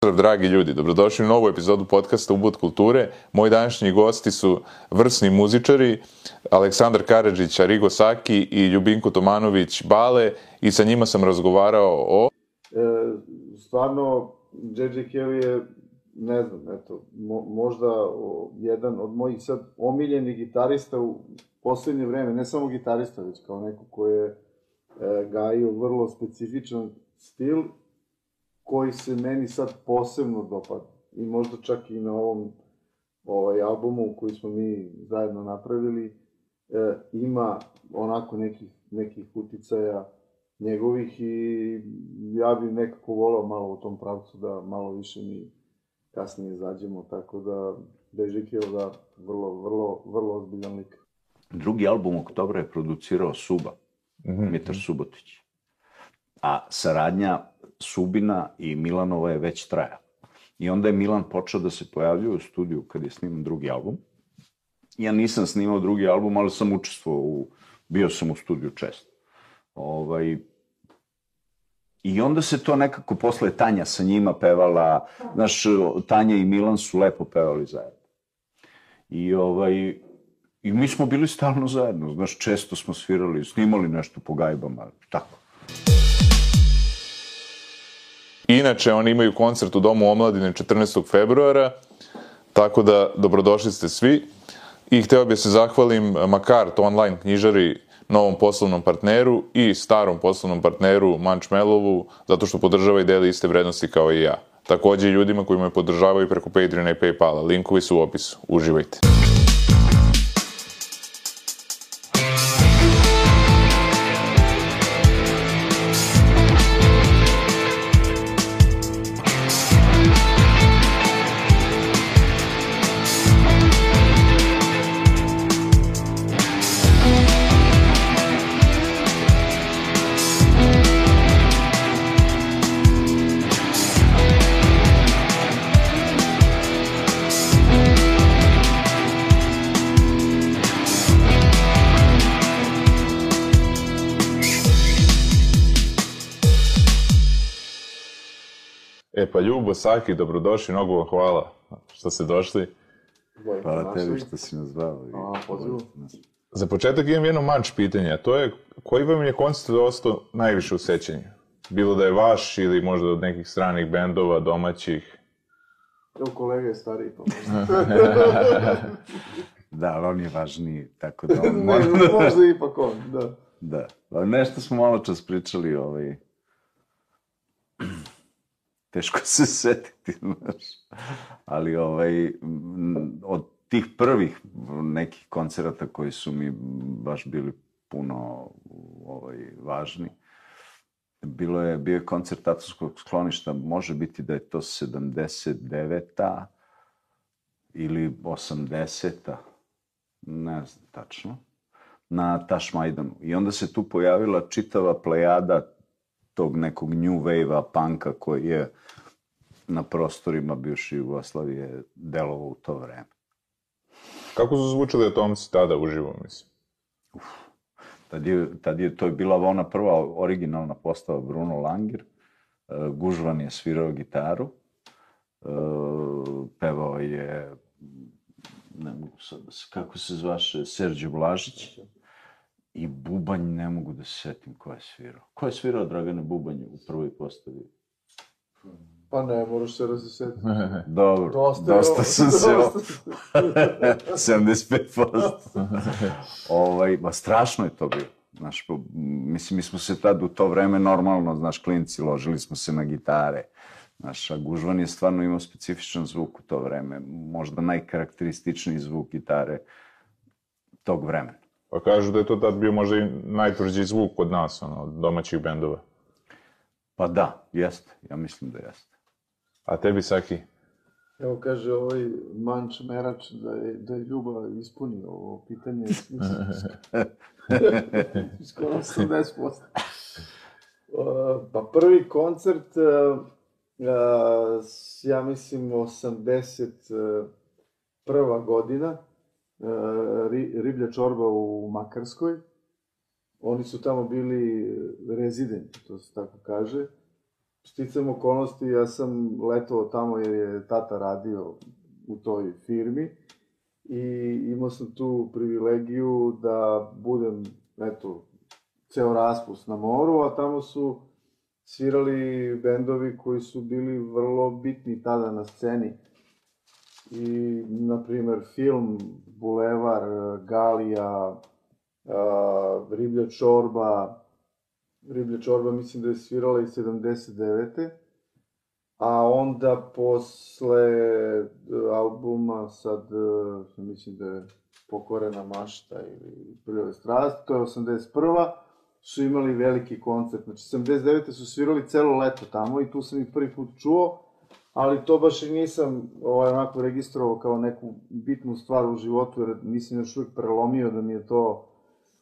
Pozdrav dragi ljudi, dobrodošli u novu epizodu podcasta Ubud kulture. Moji današnji gosti su vrsni muzičari, Aleksandar Karadžić, Arigo Saki i Ljubinko Tomanović Bale i sa njima sam razgovarao o... E, stvarno, J.J. Kelly je, ne znam, eto, mo, možda o, jedan od mojih sad omiljenih gitarista u poslednje vreme, ne samo gitarista, već kao neko ko je e, gajio vrlo specifičan stil koji se meni sad posebno dopada. I možda čak i na ovom ovaj, albumu koji smo mi zajedno napravili, e, ima onako nekih, nekih uticaja njegovih i ja bih nekako volao malo u tom pravcu da malo više mi kasnije izađemo, tako da Dežikio da vrlo, vrlo, vrlo ozbiljan lik. Drugi album Oktobra je producirao Suba, mm -hmm. Mitar Subotić. A saradnja Subina i Milanova je već traja. I onda je Milan počeo da se pojavljuje u studiju kad je sniman drugi album. Ja nisam snimao drugi album, ali sam učestvovao u, bio sam u studiju često. Ovaj, I onda se to nekako posle Tanja sa njima pevala, znaš, Tanja i Milan su lepo pevali zajedno. I ovaj, I mi smo bili stalno zajedno, znaš, često smo svirali, snimali nešto po gajbama, tako. Inače, oni imaju koncert u Domu omladine 14. februara, tako da dobrodošli ste svi. I hteo bih se zahvalim Makart online knjižari novom poslovnom partneru i starom poslovnom partneru Mančmelovu, zato što podržava i deli iste vrednosti kao i ja. Takođe i ljudima koji me podržavaju preko Patreona i Paypala. Linkovi su u opisu. Uživajte. Saki, dobrodošli, mnogo vam hvala što ste došli. Hvala tebi što si nas zvao. A, pozivu. Za početak imam jedno manč pitanje, a to je koji vam je koncert ostao najviše u sećanju? Bilo da je vaš ili možda od nekih stranih bendova, domaćih? Evo kolega je stariji, pa da, ali on je važniji, tako da on mora... možda ipak on, da. da. Ali nešto smo malo čas pričali, ovaj... Teško se setiti, znaš. Ali, ovaj, od tih prvih nekih koncerata koji su mi baš bili puno ovaj, važni, bilo je, bio je koncert Tatovskog skloništa, može biti da je to 79-a ili 80-a, ne znam tačno, na Tašmajdanu. I onda se tu pojavila čitava plejada tog nekog new wave-a, panka koji je na prostorima bivše Jugoslavije delovo u to vreme. Kako su zvučali atomci tada uživo, mislim? Uf. Tad je, tad je, to je bila ona prva originalna postava Bruno Langer. Uh, Gužvan je svirao gitaru. Uh, pevao je ne mogu sad, kako se zvaše, Serđe Blažić. I Bubanj, ne mogu da se setim ko je svirao. Ko je svirao Dragane Bubanj u prvoj postavi? Pa ne, moraš se razsetiti. Dobro, Dosta dosta, sam se... dosta 75%. ovaj, ba, strašno je to bilo. Znaš, po, mislim, mi smo se tad u to vreme normalno, znaš, klinci, ložili smo se na gitare. Znaš, a Gužvan je stvarno imao specifičan zvuk u to vreme. Možda najkarakterističniji zvuk gitare tog vremena. Pa kažu da je to tad bio možda i najtvrđi zvuk kod nas, ono, domaćih bendova. Pa da, jeste. Ja mislim da jeste. A tebi, Saki? Evo kaže ovaj Manč Merač da je, da je Ljuba ispunio ovo pitanje. Skoro 80%. Uh, pa prvi koncert, uh, uh, ja mislim 81. godina, Riblja čorba u Makarskoj. Oni su tamo bili rezidenti, to se tako kaže. sticam okolnosti, ja sam letovao tamo jer je tata radio u toj firmi i imao sam tu privilegiju da budem, eto, ceo raspust na moru, a tamo su svirali bendovi koji su bili vrlo bitni tada na sceni. I, na primer, film, Bulevar, Galija, uh, Riblja čorba, Riblja čorba mislim da je svirala i 79. A onda posle albuma sad, mislim da je Pokorena mašta ili Prljave strast, to je 81 su imali veliki koncert. Znači, 79. su svirali celo leto tamo i tu sam ih prvi put čuo, ali to baš i nisam ovaj, onako registrovao kao neku bitnu stvar u životu, jer nisam još uvijek prelomio da mi je to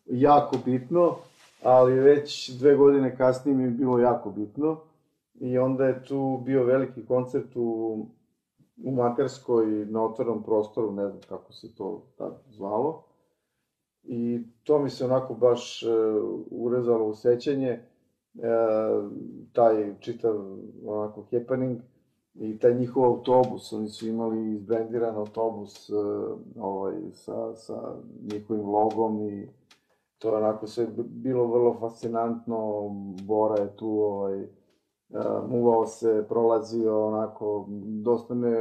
jako bitno, ali već dve godine kasnije mi je bilo jako bitno. I onda je tu bio veliki koncert u, u Makarskoj na otvornom prostoru, ne znam kako se to tad zvalo. I to mi se onako baš uh, urezalo u sećanje, uh, taj čitav onako happening i taj njihov autobus, oni su imali izbrendiran autobus uh, ovaj, sa, sa njihovim logom i to je onako sve bilo vrlo fascinantno, Bora je tu ovaj, muvao se, prolazio onako, dosta me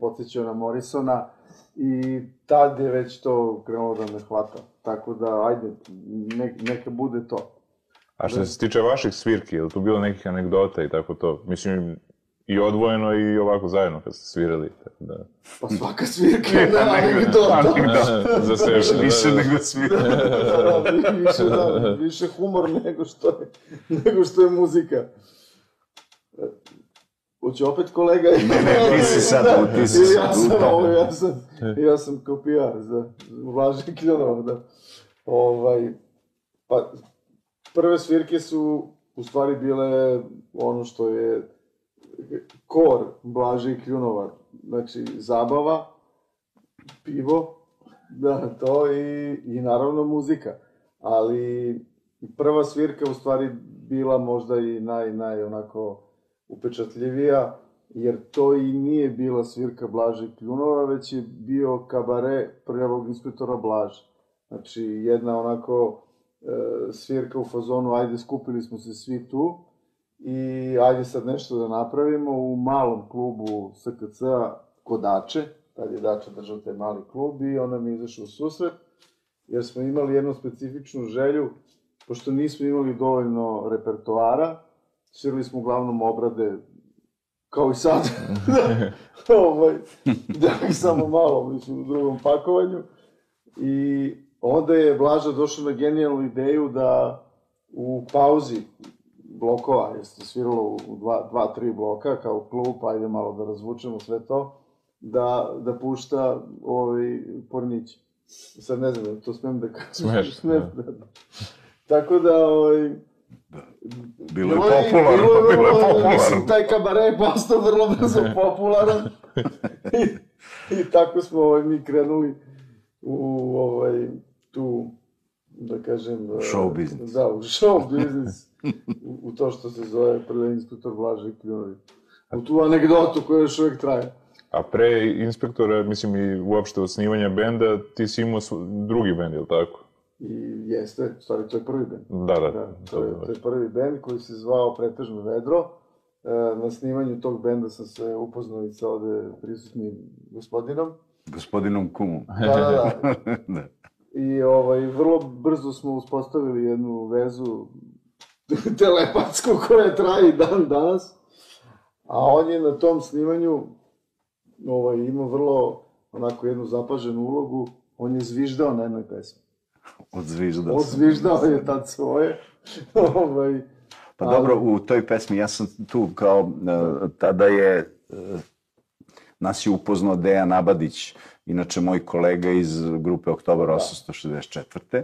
podsjećao na Morrisona, i tad je već to krenulo da me hvata. Tako da, ajde, ne, neka bude to. A što se tiče vaših svirki, je li tu bilo nekih anegdota i tako to? Mislim, i odvojeno i ovako zajedno kad ste svirali. Tako da... Pa svaka svirka je da, anegdota. Da, za sebe. Više, više nego svirka. da, da, više, da, više humor nego što je, nego što je muzika. Hoće opet kolega? Ne, ne, ti si sad, da, ti si ili ja sad. sam, ovo, ja sam, ja sam kao PR za Vlažni Kljunov, da. Ovaj, pa, prve svirke su u stvari bile ono što je kor Blaže i Kljunova, znači zabava, pivo, da, to i, i naravno muzika. Ali prva svirka u stvari bila možda i naj, naj onako upečatljivija, jer to i nije bila svirka Blaže Kljunova, već je bio kabare prljavog inspektora Blaže. Znači, jedna onako e, svirka u fazonu, ajde, skupili smo se svi tu i ajde sad nešto da napravimo u malom klubu SKC-a Kodače, tad je Dača držao taj mali klub i on nam je izašao u susret, jer smo imali jednu specifičnu želju, pošto nismo imali dovoljno repertoara, svirali smo uglavnom obrade, kao i sad, ovaj, da samo malo, mislim, u drugom pakovanju. I onda je Blaža došao na genijalnu ideju da u pauzi blokova, jer se sviralo u dva, dva, tri bloka, kao klub, ajde malo da razvučemo sve to, da, da pušta ovaj, Pornić. Sad ne znam, to smem da kažem. Smeš, Smem, da. da. da. Tako da, ovaj, Bilo je popularno, bilo je bilo je popularno. Mislim, taj kabare je postao vrlo brzo popularan. I, I tako smo ovaj, mi krenuli u ovaj, tu, da kažem... Show eh, business. Da, u show business. u, u to što se zove prvi inspektor Blaže i Kljunovi. U tu anegdotu koja još uvijek traje. A pre inspektora, mislim i uopšte osnivanja benda, ti si imao drugi bend, je li tako? I jeste, stvari to je prvi band. Da, da. Da, to je, to je prvi band koji se zvao Pretežno vedro. E, na snimanju tog benda sam se upoznao i sa ovde prisutnim gospodinom. Gospodinom Kumom. Da, da, da. da. I ovaj, vrlo brzo smo uspostavili jednu vezu telepatsku koja traje dan danas. A on je na tom snimanju ovaj, imao vrlo onako jednu zapaženu ulogu. On je zviždao na jednoj pesmi. Odzviždao. Odzviždao je tad svoje. ovaj, Pa Ali- dobro, u toj pesmi ja sam tu kao, e, tada je, e, nas je upoznao Dejan Abadić, inače moj kolega iz grupe Oktobar 864.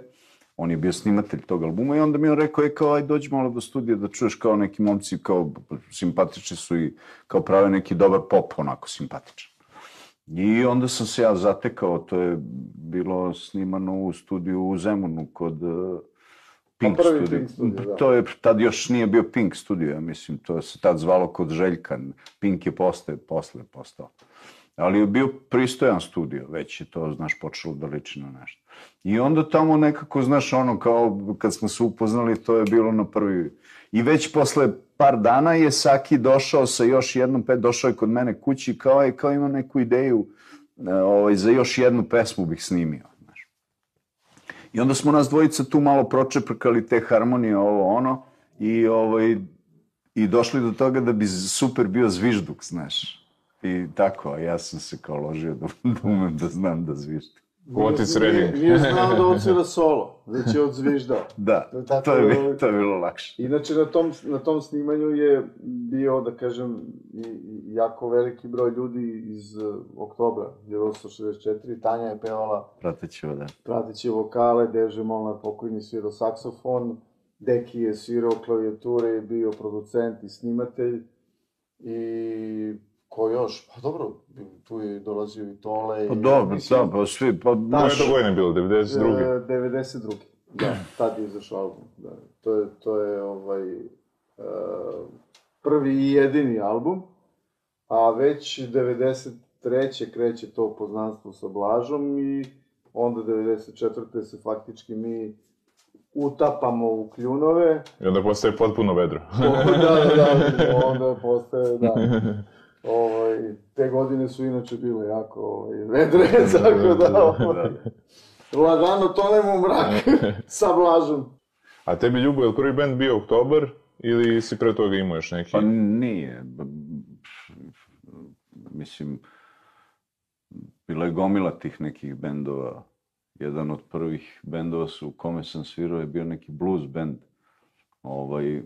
On je bio snimatelj tog albuma i onda mi je on rekao, je kao, aj dođi malo do studija da čuješ kao neki momci, kao simpatični su i kao prave neki dobar pop, onako simpatičan. I onda sam se ja zatekao, to je bilo snimano u studiju u Zemunu kod, e, Pink Pa studio. Pink studio, da. To je, tad još nije bio Pink studio, ja mislim, to se tad zvalo kod Željka. Pink je posle, posle postao. Ali je bio pristojan studio, već je to, znaš, počelo da liči na nešto. I onda tamo nekako, znaš, ono, kao kad smo se upoznali, to je bilo na prvi... I već posle par dana je Saki došao sa još jednom, pe, došao je kod mene kući, kao je, kao ima neku ideju, e, ovaj, za još jednu pesmu bih snimio, znaš. I onda smo nas dvojica tu malo pročeprkali te harmonije, ovo ono, i, ovaj, i došli do toga da bi super bio zvižduk, znaš. I tako, a ja sam se kao ložio da, da umem da znam da zviždim. Otis Redding. Nije, nije znao da odsvira solo, već je odzviždao. Da, tako, to je, to je bilo lakše. Inače, na tom, na tom snimanju je bio, da kažem, jako veliki broj ljudi iz uh, oktobra 1964. Tanja je pevala Pratećemo, da. prateće vokale, Deže Molnar pokojni svirao saksofon, Deki je svirao klavijature, je bio producent i snimatelj i ko još? Pa dobro, tu je dolazio i Tole. Pa dobro, mislim, da, pa svi, pa Koje je to godine bilo? 92. E, 92. Da, tad je izašao album. Da. To je, to je ovaj, e, prvi i jedini album, a već 93. kreće to poznanstvo sa Blažom i onda 94. se faktički mi utapamo u kljunove. I onda postaje potpuno vedro. da, da, da, onda postaje, da. Ovaj, te godine su inače bile jako ovaj, vedre, tako da, ovaj, lagano tonemo u mrak sa Blažom. A tebi Ljubo, je li prvi band bio Oktobar ili si pre toga imao još neki? Pa nije. Mislim, bila je gomila tih nekih bendova. Jedan od prvih bendova su, u kome sam svirao je bio neki blues band. Ovaj,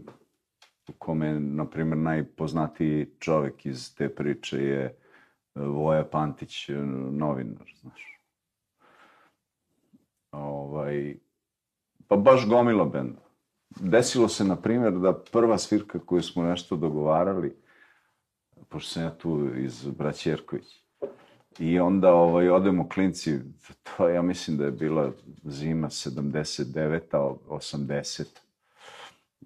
u kome, na primjer, najpoznatiji čovek iz te priče je e, Voja Pantić, e, novinar, znaš. Ovaj, pa baš gomila benda. Desilo se, na primjer, da prva svirka koju smo nešto dogovarali, pošto sam ja tu iz Braća Jerković, i onda ovaj, odemo klinci, to ja mislim da je bila zima 79 80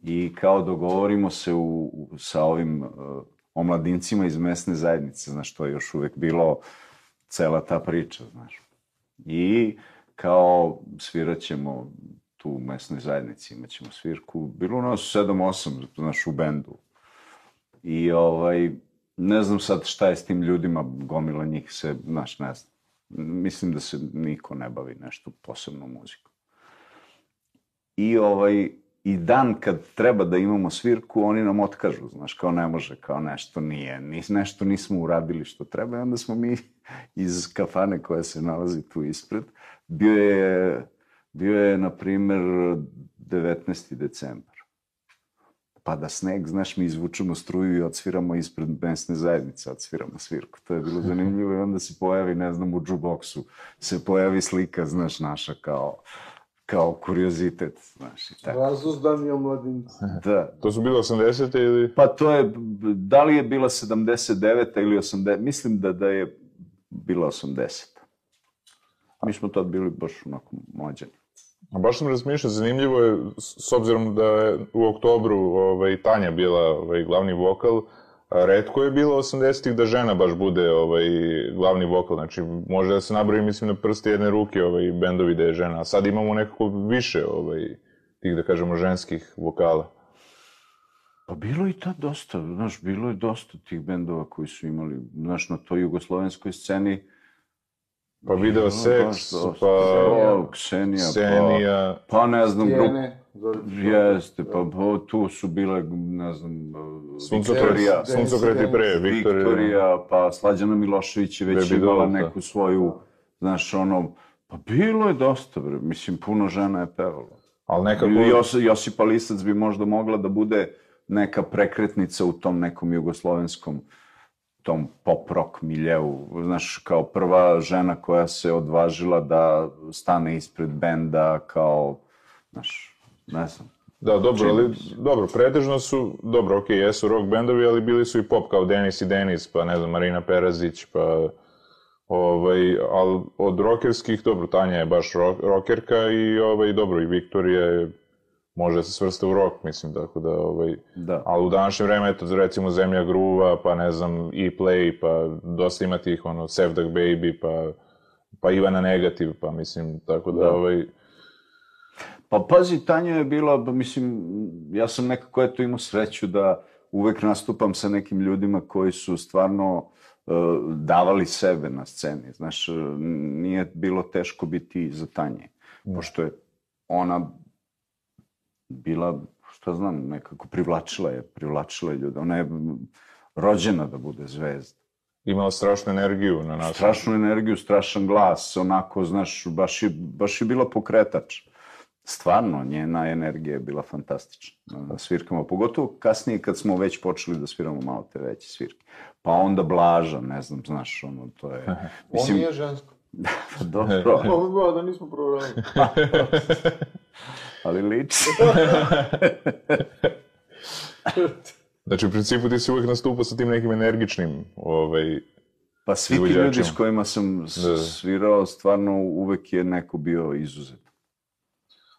i kao dogovorimo se u, u, sa ovim uh, omladincima iz mesne zajednice, znaš, to je još uvek bilo cela ta priča, znaš. I kao svirat ćemo tu u mesnoj zajednici, imat ćemo svirku, bilo nas 7-8, znaš, u bendu. I ovaj, ne znam sad šta je s tim ljudima, gomila njih se, znaš, ne znam. Mislim da se niko ne bavi nešto posebno muzikom. I ovaj, i dan kad treba da imamo svirku, oni nam otkažu, znaš, kao ne može, kao nešto nije, nis, nešto nismo uradili što treba i onda smo mi iz kafane koja se nalazi tu ispred, bio je, bio je, na primer, 19. decembar. Pada sneg, znaš, mi izvučemo struju i odsviramo ispred mesne zajednice, odsviramo svirku. To je bilo zanimljivo i onda se pojavi, ne znam, u džuboksu se pojavi slika, znaš, naša kao kao kuriozitet, znaš, i tako. Razuzdani omladinci. Da. To su bile 80. ili... Pa to je, da li je bila 79. ili 80. Mislim da, da je bila 80. Mi smo tad bili baš onako mlađani. A baš sam razmišljao, zanimljivo je, s obzirom da je u oktobru ovaj, Tanja bila ovaj, glavni vokal, a redko je bilo 80-ih da žena baš bude ovaj, glavni vokal, znači može da se nabroji, mislim, na prste jedne ruke ovaj, bendovi da je žena, a sad imamo nekako više ovaj, tih, da kažemo, ženskih vokala. Pa bilo je i tad dosta, znaš, bilo je dosta tih bendova koji su imali, znaš, na toj jugoslovenskoj sceni. Pa video seks, pa O, Ksenija, Ksenija, pa, pa ne znam, grup. Jeste, pa, pa tu su bile, ne znam, Suncokret, Viktorija, suncokret i pre, Viktorija. Viktorija, pa Slađana Milošević je već Baby imala Doll, da. neku svoju, znaš, ono, pa bilo je dosta, bre, mislim, puno žena je pevalo. ali nekako... Jos, Josipa Lisac bi možda mogla da bude neka prekretnica u tom nekom jugoslovenskom tom pop rock miljeu, znaš, kao prva žena koja se odvažila da stane ispred benda kao, znaš, ne znam. Da, dobro, ali, dobro, pretežno su, dobro, okej, jesu rock bendovi, ali bili su i pop, kao Denis i Denis, pa ne znam, Marina Perazić, pa, ovaj, ali od rokerskih, dobro, Tanja je baš rock, rokerka i, ovaj, dobro, i Viktorija je može se svrsta u rock, mislim, tako da, ovaj, Da. ali u današnje vreme, eto, recimo Zemlja gruva, pa ne znam, E-Play, pa dosta ima tih, ono, Sevdak Baby, pa, pa Ivana Negativ, pa mislim, tako da, Da. ovaj, Pa pazi, Tanja je bila, ba, mislim, ja sam nekako eto imao sreću da uvek nastupam sa nekim ljudima koji su stvarno e, davali sebe na sceni. Znaš, e, nije bilo teško biti iza Tanje, pošto je ona bila, šta znam, nekako privlačila je, privlačila je ljude. Ona je rođena da bude zvezda. imala strašnu energiju na nas. Strašnu energiju, strašan glas, onako, znaš, baš je, baš je bila pokretač. Stvarno, njena energija je bila fantastična na svirkama, pogotovo kasnije kad smo već počeli da sviramo malo te veće svirke. Pa onda Blaža, ne znam, znaš, ono, to je... On nije žensko. pa dobro, Ovo bilo da nismo proverali. ali liči. Znači, u principu ti si uvek nastupao sa tim nekim energičnim, ovaj, Pa svi ti ljudi s kojima sam Da. svirao, stvarno uvek je neko bio izuzet.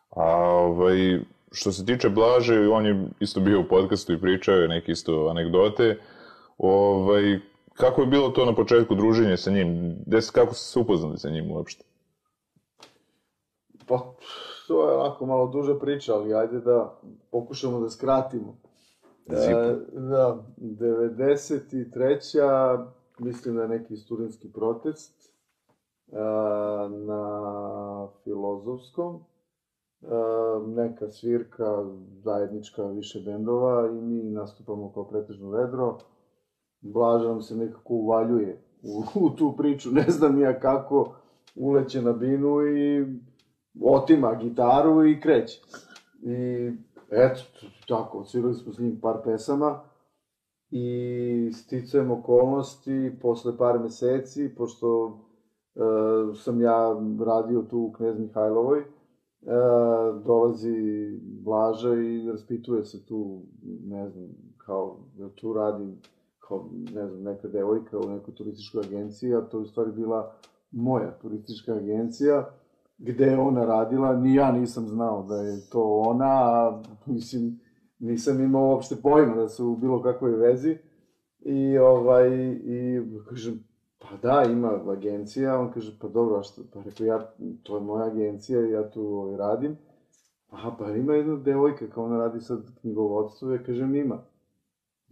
A ovaj, što se tiče Blaže, on je isto bio u podcastu i pričao je neke isto anegdote. Ovaj, kako je bilo to na početku druženje sa njim? Gde, se- kako ste se upoznali sa njim uopšte? Pa, to je onako malo duža priča, ali ajde da pokušamo da skratimo. Zipo. E, da, 93. mislim da je neki studentski protest e, na filozofskom. E, neka svirka, zajednička više bendova i mi nastupamo kao pretežno vedro. Blaža nam se nekako uvaljuje u, u tu priču, ne znam ja kako, uleće na binu i otima gitaru i kreće. I eto, tako, odsvirali smo s njim par pesama i sticajem okolnosti, posle par meseci, pošto e, sam ja radio tu u Knez Mihajlovoj, e, dolazi Blaža i raspituje se tu, ne znam, kao, da tu radim, kao, ne znam, neka devojka u nekoj turističkoj agenciji, a to je u stvari bila moja turistička agencija, gde je ona radila, ni ja nisam znao da je to ona, a mislim, nisam imao uopšte pojma da su u bilo kakvoj vezi. I ovaj, i kažem, pa da, ima agencija, on kaže, pa dobro, a što, pa rekao, ja, to je moja agencija, ja tu ovaj, radim. Aha, pa ima jedna devojka, kao ona radi sad knjigovodstvo, ja kažem, ima.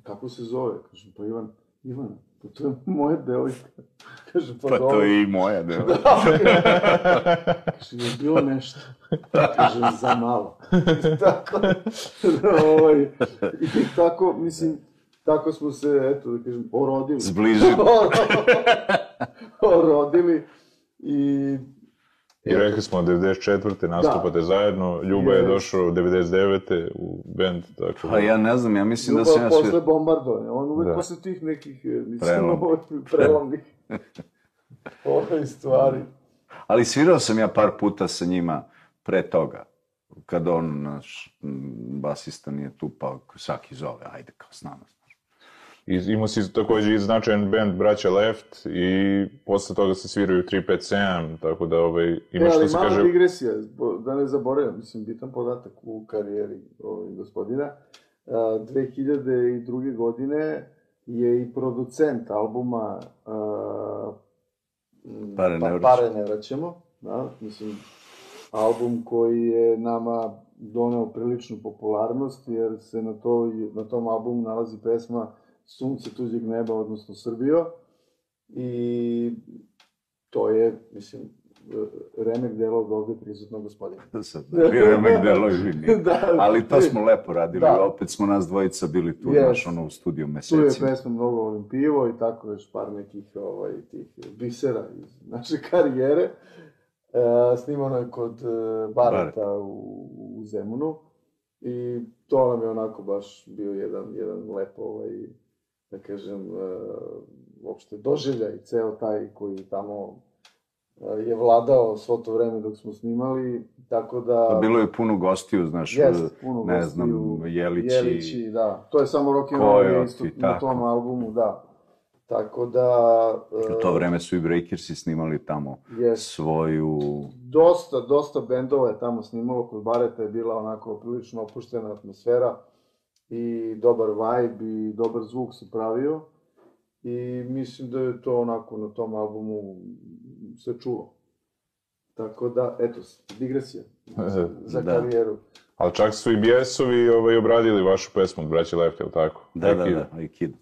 Kako se zove? Kažem, pa Ivan, Ivana, pa to je moja devojka. Kažem, pa, Pa dobro. to je i moja, da. Kaže, je bilo nešto. Kažem, za malo. tako, ovaj, i tako, mislim, tako smo se, eto, da kažem, orodili. Zbližili. orodili i... I rekli smo 94. nastupate zajedno, Ljuba je došao 99. u bend, tako Pa ja ne znam, ja mislim da Ljubav sam ja posle sve... bombardovanja, on uvek Da. posle tih nekih, e, mislim, Prelom. ovo, prelomnih ove stvari. Ali svirao sam ja par puta sa njima pre toga. Kad on, naš basista nije tu, pa svaki zove, ajde kao s nama. I imao si takođe i značajan band Braća Left i posle toga se sviraju 357, tako da ovaj, E, ima što ali se mala kaže... digresija, zbo- da ne zaboravim, mislim, bitan podatak u karijeri ovaj, gospodina. A, 2002. godine je i producent albuma a, m, Pare ne pa, vraćamo. Pare ne vraćamo, da, mislim, album koji je nama doneo priličnu popularnost, jer se na, to, na tom albumu nalazi pesma Sunce tuđeg neba, odnosno Srbio, i to je, mislim, remek delo od ovde prisutnog gospodina. Sad, da, remek delovi nije. da, Ali to smo lepo radili, Da. opet smo nas dvojica bili tu, Yes. znaš, ono, u studiju Tu je pesma Mnogo volim pivo i tako još par nekih ovaj, tih bisera iz naše karijere. E, snimano je kod e, Bareta u, u Zemunu i to nam je onako baš bio jedan, jedan lepo, ovaj, da kažem, e, uopšte doživljaj, ceo taj koji tamo e, je vladao svo to vreme dok smo snimali, tako da... Pa bilo je puno gostiju, znaš, Jest, puno ne gostiju, znam, Jelići. Jelići, da. To je samo rock and roll isto na tom albumu, da. Tako da... U to vreme su i Breakersi snimali tamo Jest. svoju... dosta, dosta bendova je tamo snimalo, kod Bareta je bila onako prilično opuštena atmosfera i dobar vibe i dobar zvuk se pravio i mislim da je to onako na tom albumu se čulo. Tako da, eto, digresija za, za Da. karijeru. Ali čak su i bijesovi ovaj, obradili vašu pesmu od braća Left, jel tako? Da, da, Neki- da, Aikido.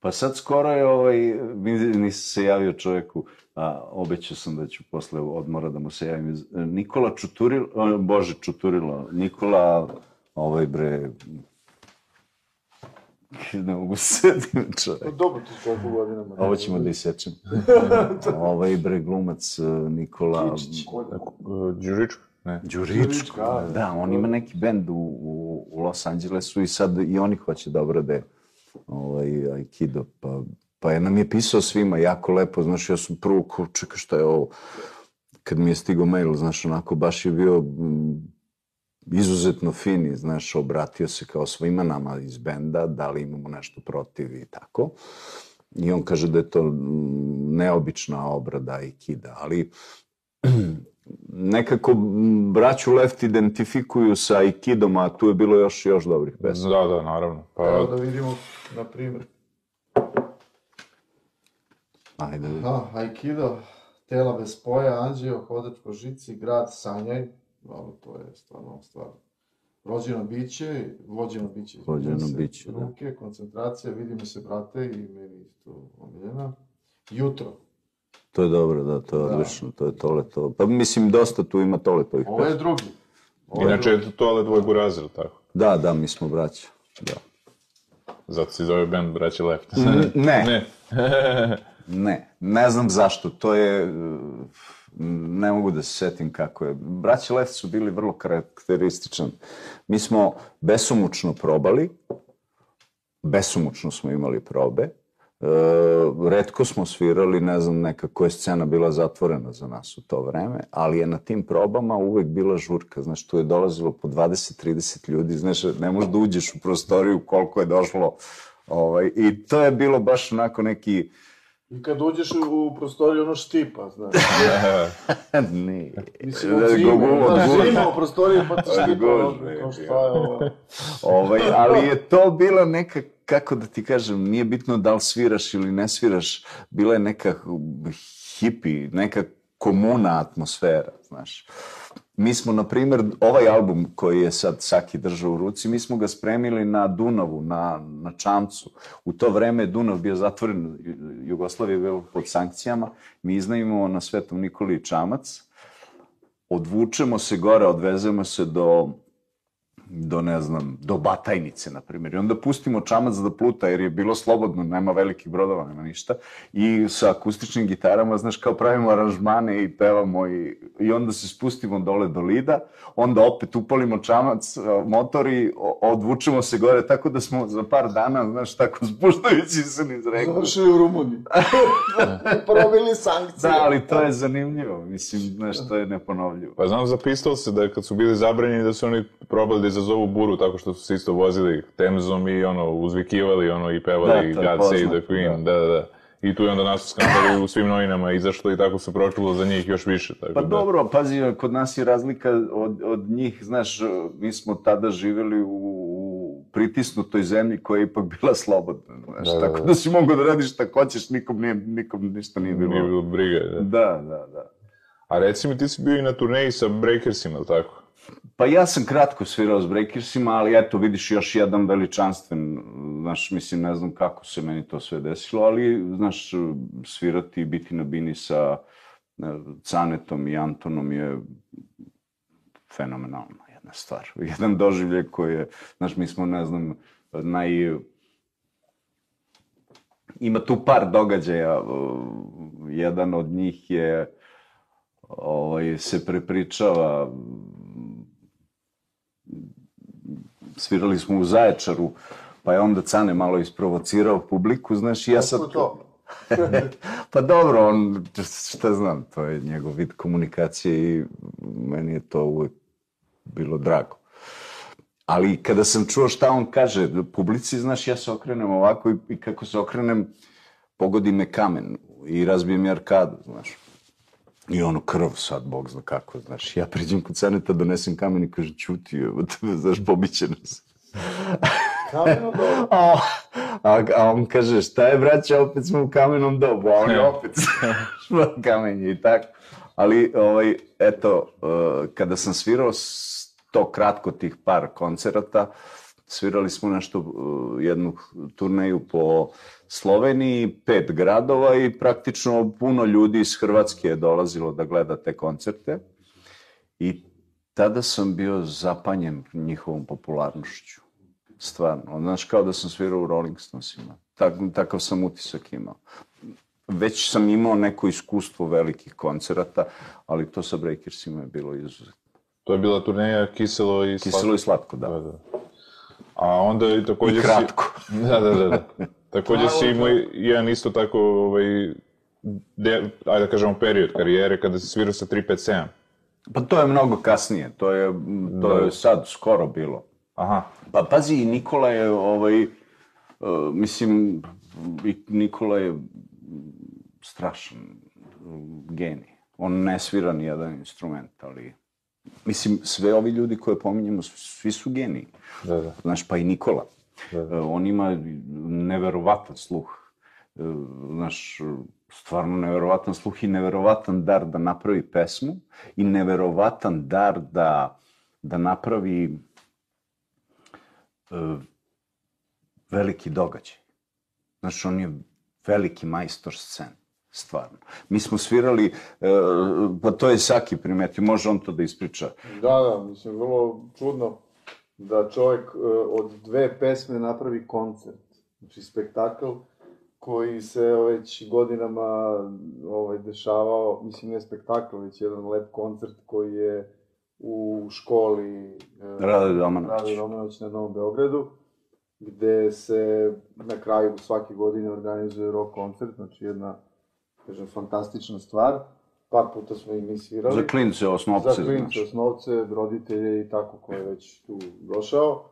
Pa sad skoro je ovaj, mi- nisam se javio čoveku, a obećao sam da ću posle odmora da mu se javim. Nikola Čuturilo, Bože Čuturilo, Nikola, ovaj bre, ne mogu se setim čovek. No, dobro, ti koliko godinama. Ovo ćemo da isečem. ovaj bre glumac eh, Nikola Kičić. Uh, Đuričko? Ne. Đuričko. Da, Da, on ima neki bend u, u, u Los Angelesu i sad i oni hoće da obrade ovaj, Aikido. Pa, pa je nam je pisao svima jako lepo, znaš, ja sam prvo ko, čekaj šta je ovo, kad mi je stigao mail, znaš, onako baš je bio mm, izuzetno fini, znaš, obratio se kao svima nama iz benda, da li imamo nešto protiv i tako. I on kaže da je to mm, neobična obrada Aikida, ali nekako m, braću Left identifikuju sa Aikidom, a tu je bilo još još dobrih pesama. Da, da, naravno. Pa, Evo da vidimo, na primjer. Ajde, Aha, Aikido, tela bez spoja, anđeo, hodač po žici, grad, sanjaj. Dobro, to je stvarno stvar. Rođeno biće, vođeno biće. Vođeno biće, da. Ruke, koncentracija, vidi mi se, brate, i meni isto omiljena. Jutro. to je dobro, da, to je Da. odlično, to je tole to. Pa mislim, dosta tu ima tole tovih Ovo je drugi. Ovo je inače je to tole tvoj burazir, jel tako? Da, da, mi smo braća. Da. Zato se zove band braća Left. Ne, ne. ne, ne znam zašto, to je, uh, ne mogu da se setim kako je. Braći Left su bili vrlo karakterističan. Mi smo besomučno probali, besomučno smo imali probe, e, redko smo svirali, ne znam, nekako je scena bila zatvorena za nas u to vreme, ali je na tim probama uvek bila žurka, znaš, tu je dolazilo po 20-30 ljudi, znaš, ne možeš da uđeš u prostoriju koliko je došlo, ovaj, i to je bilo baš onako neki, I kad uđeš u prostoriju, ono štipa, znaš. ne, Mislim, Da, od zime, gugu- od znaš, zima u prostoriju, pa ti štipa, gužve, ono, šta je ovo. Ovaj, ali je to bila neka, kako da ti kažem, nije bitno da li sviraš ili ne sviraš, bila je neka hipi, neka komuna atmosfera, znaš. Mi smo, na primjer, ovaj album koji je sad Saki držao u ruci, mi smo ga spremili na Dunavu, na, na Čamcu. U to vreme je Dunav bio zatvoren, Jugoslavija je bila pod sankcijama, mi iznajmimo na Svetom Nikoli Čamac, odvučemo se gore, odvezemo se do do ne znam, do Batajnice, na primjer. I onda pustimo čamac da pluta, jer je bilo slobodno, nema velikih brodova, nema ništa. I sa akustičnim gitarama, znaš, kao pravimo aranžmane i pevamo i, i onda se spustimo dole do Lida, onda opet upalimo čamac, a, motor i odvučemo se gore, tako da smo za par dana, znaš, tako spuštajući se niz reku. Završili u Rumuniji. Probili sankcije. Da, ali to je zanimljivo, mislim, znaš, to je neponovljivo. Pa znam za Pistolse da kad su bili zabranjeni da su oni probali da izazovu buru tako što su se isto vozili temzom i ono uzvikivali ono i pevali Da, God Save the Queen, da. da, da. I tu je onda nas skandali u svim novinama izašlo i tako se pročulo za njih još više. Tako Pa da. dobro, pazi, kod nas je razlika od, od njih, znaš, mi smo tada živeli u, u pritisnutoj zemlji koja je ipak bila slobodna, znaš, Da, da, tako da. da si mogao da radiš šta hoćeš, nikom, nije, nikom ništa nije bilo. Nije bilo briga. Da. Da, da, da. A reci mi, ti si bio i na turneji sa Breakersima, ili tako? Pa ja sam kratko svirao s Breakersima, ali eto, vidiš još jedan veličanstven, znaš, mislim, ne znam kako se meni to sve desilo, ali, znaš, svirati i biti na bini sa ne, Canetom i Antonom je fenomenalna jedna stvar. Jedan doživljaj koji je, znaš, mi smo, ne znam, naj... Ima tu par događaja, jedan od njih je ovaj, se prepričava svirali smo u Zaječaru, pa je onda Cane malo isprovocirao publiku, znaš, i ja sad... Kako to? pa dobro, on, šta znam, to je njegov vid komunikacije i meni je to uvek bilo drago. Ali kada sam čuo šta on kaže, publici, znaš, ja se okrenem ovako i, i kako se okrenem, pogodi me kamen i razbije mi arkadu, znaš. I ono krv sad, bog zna kako, znaš. Ja priđem kod Ceneta, donesem kamen i kaže, čuti, evo tebe, znaš, pobiće nas. A, a, a on kaže, šta je, braće, opet smo u kamenom dobu, a on je opet kamenje i tako. Ali, ovaj, eto, uh, kada sam svirao to kratko tih par koncerata, svirali smo nešto, uh, jednu turneju po Sloveniji, pet gradova i praktično puno ljudi iz Hrvatske je dolazilo da gleda te koncerte. I tada sam bio zapanjen njihovom popularnošću. Stvarno. Znaš, kao da sam svirao u Rolling Stonesima. Tak, takav sam utisak imao. Već sam imao neko iskustvo velikih koncerata, ali to sa Breakersima je bilo izuzetno. To je bila turneja Kiselo i Kiselo i slatko, da. Da, da. A onda i takođe I kratko. Si... Da, da, da. da. Takođe si imao jedan isto tako, ovaj, de, ajde da kažemo, period karijere kada si svirao sa 357. Pa to je mnogo kasnije, to je, to Da. je sad skoro bilo. Aha. Pa pazi, i Nikola je, ovaj, uh, mislim, i Nikola je strašan genij. On ne svira ni jedan instrument, ali... Mislim, sve ovi ljudi koje pominjemo, svi su geniji. Da, da. Znaš, pa i Nikola. Da. E, On ima neverovatan sluh. E, Znaš, stvarno neverovatan sluh i neverovatan dar da napravi pesmu i neverovatan dar da, da napravi e, veliki događaj. Znaš, on je veliki majstor scene. Stvarno. Mi smo svirali, e, pa to je Saki primetio, može on to da ispriča. Da, da, mislim, vrlo čudno da čovjek e, od dve pesme napravi koncert. Znači, spektakl koji se već godinama ovaj, dešavao, mislim, ne spektakl, već jedan lep koncert koji je u školi e, Rade Domanović. Rade Romanović na Novom Beogradu, gde se na kraju svake godine organizuje rock koncert, znači jedna, kažem, fantastična stvar. Par puta smo i mi svirali. Za klince, osnovce, Za klince, znaš. osnovce, roditelje i tako ko je već tu došao.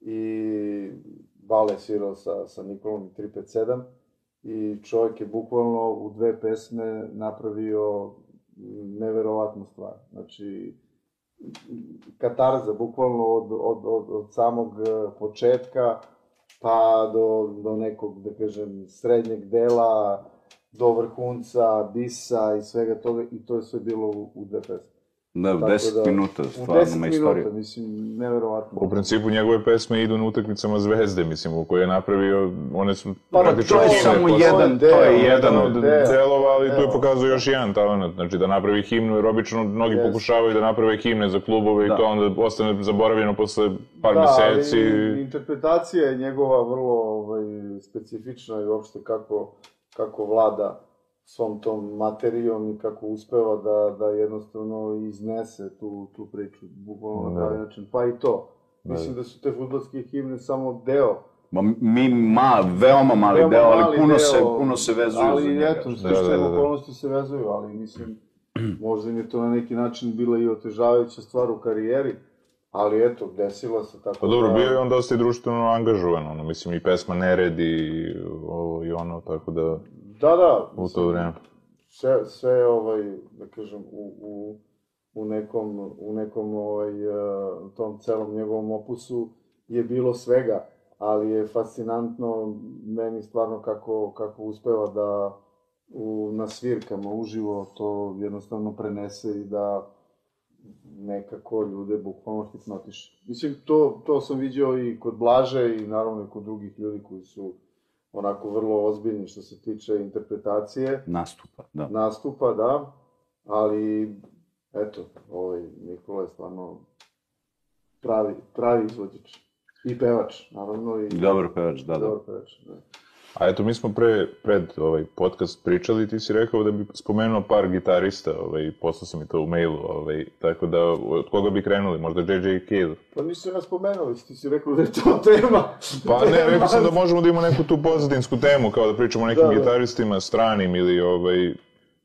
I Bale je svirao sa, sa Nikolom i 357 i čovjek je bukvalno u dve pesme napravio neverovatnu stvar. Znači, katarza, bukvalno od, od, od, od samog početka pa do, do nekog, da kažem, srednjeg dela, do vrhunca, bisa i svega toga, i to je sve bilo u, u dve pesme. Da, u Tako 10 da, minuta, stvarno 10 ima minuta, mislim, neverovatno. U principu njegove pesme idu na utakmicama Zvezde, mislim, u koje je napravio, one su Pa, praktično to je samo jedan, deo, to je jedan od deo. delova, ali tu je Deo. pokazao još jedan talent, znači da napravi himnu, jer obično mnogi Jeste. pokušavaju da naprave himne za klubove Da. i to onda ostane zaboravljeno posle par da, meseci. ali interpretacija je njegova vrlo ovaj, specifična i uopšte kako, kako vlada svom tom materijom i kako uspeva da, da jednostavno iznese tu, tu priču, bukvalno na Da. pravi način. Pa i to. Mislim da su te futbolske himne samo deo Ma, mi, ma, veoma mali Veoma deo, ali mali puno, deo, se, puno se vezuju ali za njega. eto, Da, stične da, da, da. okolnosti se vezuju, ali mislim, možda im je to na neki način bila i otežavajuća stvar u karijeri, ali eto, desila se tako Pa dobro, da... bio je on dosta i društveno angažovan, ono, mislim, i pesma Nered i ovo i ono, tako da, Da, da, u to vreme. sve, sve ovaj, da kažem, u, u, u nekom, u nekom ovaj, eh, tom celom njegovom opusu je bilo svega, ali je fascinantno meni stvarno kako, kako uspeva da u, na svirkama uživo to jednostavno prenese i da nekako ljude bukvalno hipnotiše. Mislim, to, to sam vidio i kod Blaže i naravno i kod drugih ljudi koji su onako vrlo ozbiljni što se tiče interpretacije Nastupa, da. nastupa, da, ali eto, ovaj Nikola je stvarno pravi, pravi izvođač. I pevač, naravno, i Dobar pevač, da, da. dobar pevač. Da. A eto, mi smo pre, pred ovaj podcast pričali, ti si rekao da bi spomenuo par gitarista, ovaj, poslao sam i to u mailu, ovaj, tako da, od koga bi krenuli, možda J.J. Cale? Pa nisi nas spomenuli, ti si rekao da je to tema. Pa ne, rekao sam da možemo da imamo neku tu pozadinsku temu, kao da pričamo o nekim Da, da. gitaristima, stranim ili ovaj,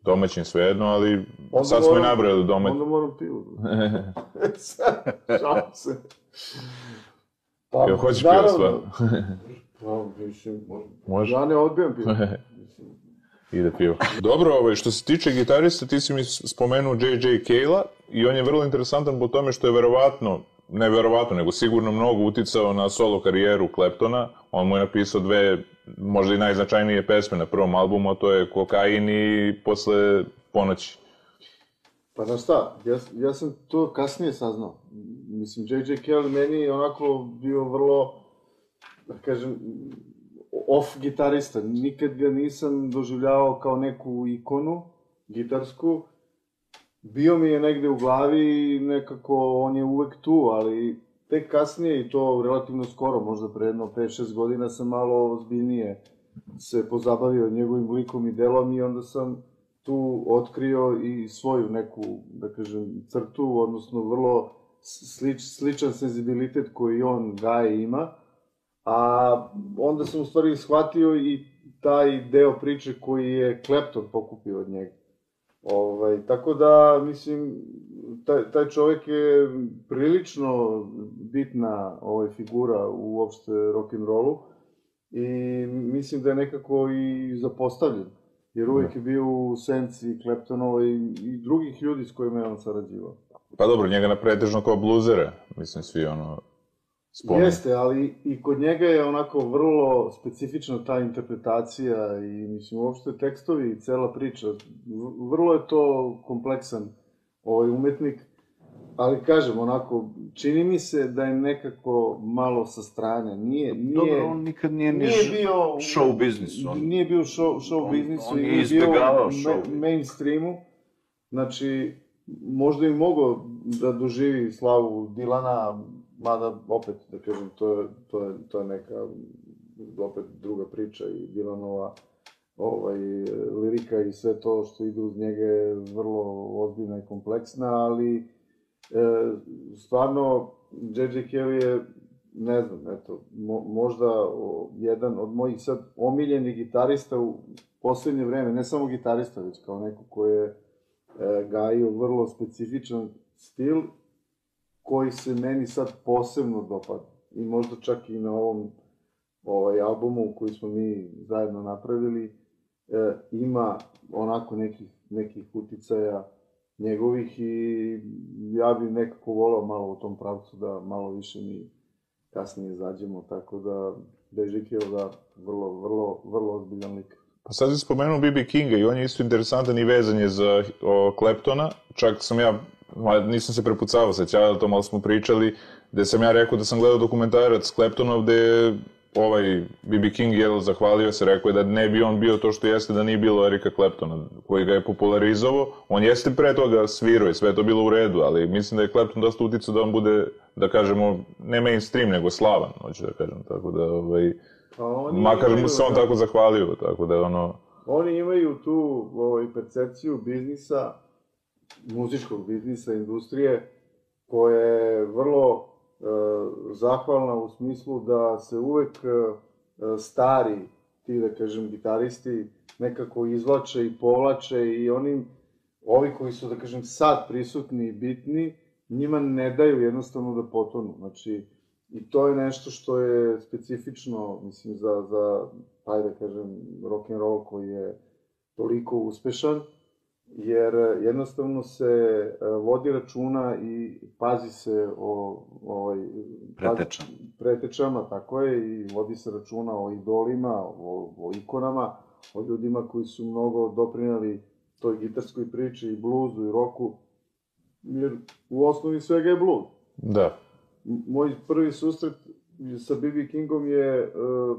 domaćim svejedno, ali Onda sad smo i moram- nabrali domać. Onda moram pivo. Šalim se. Pa, Jel hoćeš pivo naravno, stvarno? Pa, mislim, Može. ja ne odbijam pivo. Ide pivo. Dobro, ovaj, što se tiče gitarista, ti si mi spomenuo J.J. Kayla i on je vrlo interesantan po tome što je verovatno, ne verovatno, nego sigurno mnogo uticao na solo karijeru Claptona. On mu je napisao dve, možda i najznačajnije pesme na prvom albumu, a to je Kokain i Posle ponoći. Pa znaš šta, ja, ja sam to kasnije saznao. Mislim, J.J. Cale meni je onako bio vrlo, da kažem, off gitarista. Nikad ga nisam doživljavao kao neku ikonu gitarsku. Bio mi je negde u glavi i nekako on je uvek tu, ali tek kasnije i to relativno skoro, možda pre jedno 5-6 godina sam malo ozbiljnije se pozabavio njegovim likom i delom i onda sam tu otkrio i svoju neku, da kažem, crtu, odnosno vrlo slič, sličan senzibilitet koji on gaje ima, a onda sam u stvari shvatio i taj deo priče koji je Clapton pokupio od njega. Ovaj, tako da, mislim, taj, taj čovek je prilično bitna ovaj, figura u uopšte rock'n'rollu i mislim da je nekako i zapostavljen jer uvijek je bio u senci Kleptonova i, i drugih ljudi s kojima je on sarađivao. Pa dobro, njega na pretežno kao bluzere, mislim, svi ono spominju. Jeste, ali i kod njega je onako vrlo specifična ta interpretacija i mislim uopšte tekstovi i cela priča. Vrlo je to kompleksan ovaj umetnik, ali kažem onako, čini mi se da je nekako malo sa strane. Nije, nije, Dobro, on nikad nije ni nije ž- bio show biznisu. On, Nije bio u show, show On- biznisu on i je nije bio show. ma mainstreamu. Znači, možda i mogo da doživi slavu Dilana, mada opet, da kažem, to je, to je, to je neka opet druga priča i Dilanova ovaj, lirika i sve to što ide uz njega je vrlo ozbiljna i kompleksna, ali e, stvarno J.J. Kelly je ne znam, eto, mo, možda o, jedan od mojih sad omiljenih gitarista u poslednje vreme, ne samo gitarista, već kao neko ko je e, gajio vrlo specifičan stil koji se meni sad posebno dopada. I možda čak i na ovom ovaj, albumu koji smo mi zajedno napravili, e, ima onako nekih, nekih uticaja njegovih i ja bih nekako volao malo u tom pravcu da malo više mi kasnije izađemo, tako da Bežik je da vrlo, vrlo, vrlo ozbiljan lik. Pa sad si spomenuo B.B. Kinga i on je isto interesantan i vezan je za o, Kleptona. Čak sam ja, ma, nisam se prepucavao sa Ćada, to malo smo pričali, gde sam ja rekao da sam gledao dokumentarac Kleptonov gde ovaj B.B. King je zahvalio se, rekao je da ne bi on bio to što jeste da nije bilo Erika Kleptona, koji ga je popularizovao. On jeste pre toga svirao i sve to bilo u redu, ali mislim da je Klepton dosta uticao da on bude, da kažemo, ne mainstream, nego slavan, hoću da kažem, tako da, ovaj, Pa oni makar mu se on da, tako zahvalio, tako da ono, Oni imaju tu ovaj, percepciju biznisa, muzičkog biznisa, industrije, koja je vrlo e, zahvalna u smislu da se uvek e, stari, ti da kažem, gitaristi, nekako izvlače i povlače i onim, ovi koji su, da kažem, sad prisutni i bitni, njima ne daju jednostavno da potonu. Znači, i to je nešto što je specifično, mislim, za, za ajde da kažem, rock and roll koji je toliko uspešan, jer e, jednostavno se e, vodi računa i pazi se o ovaj Preteča. pretečama, tako je, i vodi se računa o idolima, o, o ikonama, o ljudima koji su mnogo doprinali toj gitarskoj priči i bluzu i roku, jer u osnovi svega je bluz. da. Moj prvi susret sa B.B. Kingom je uh,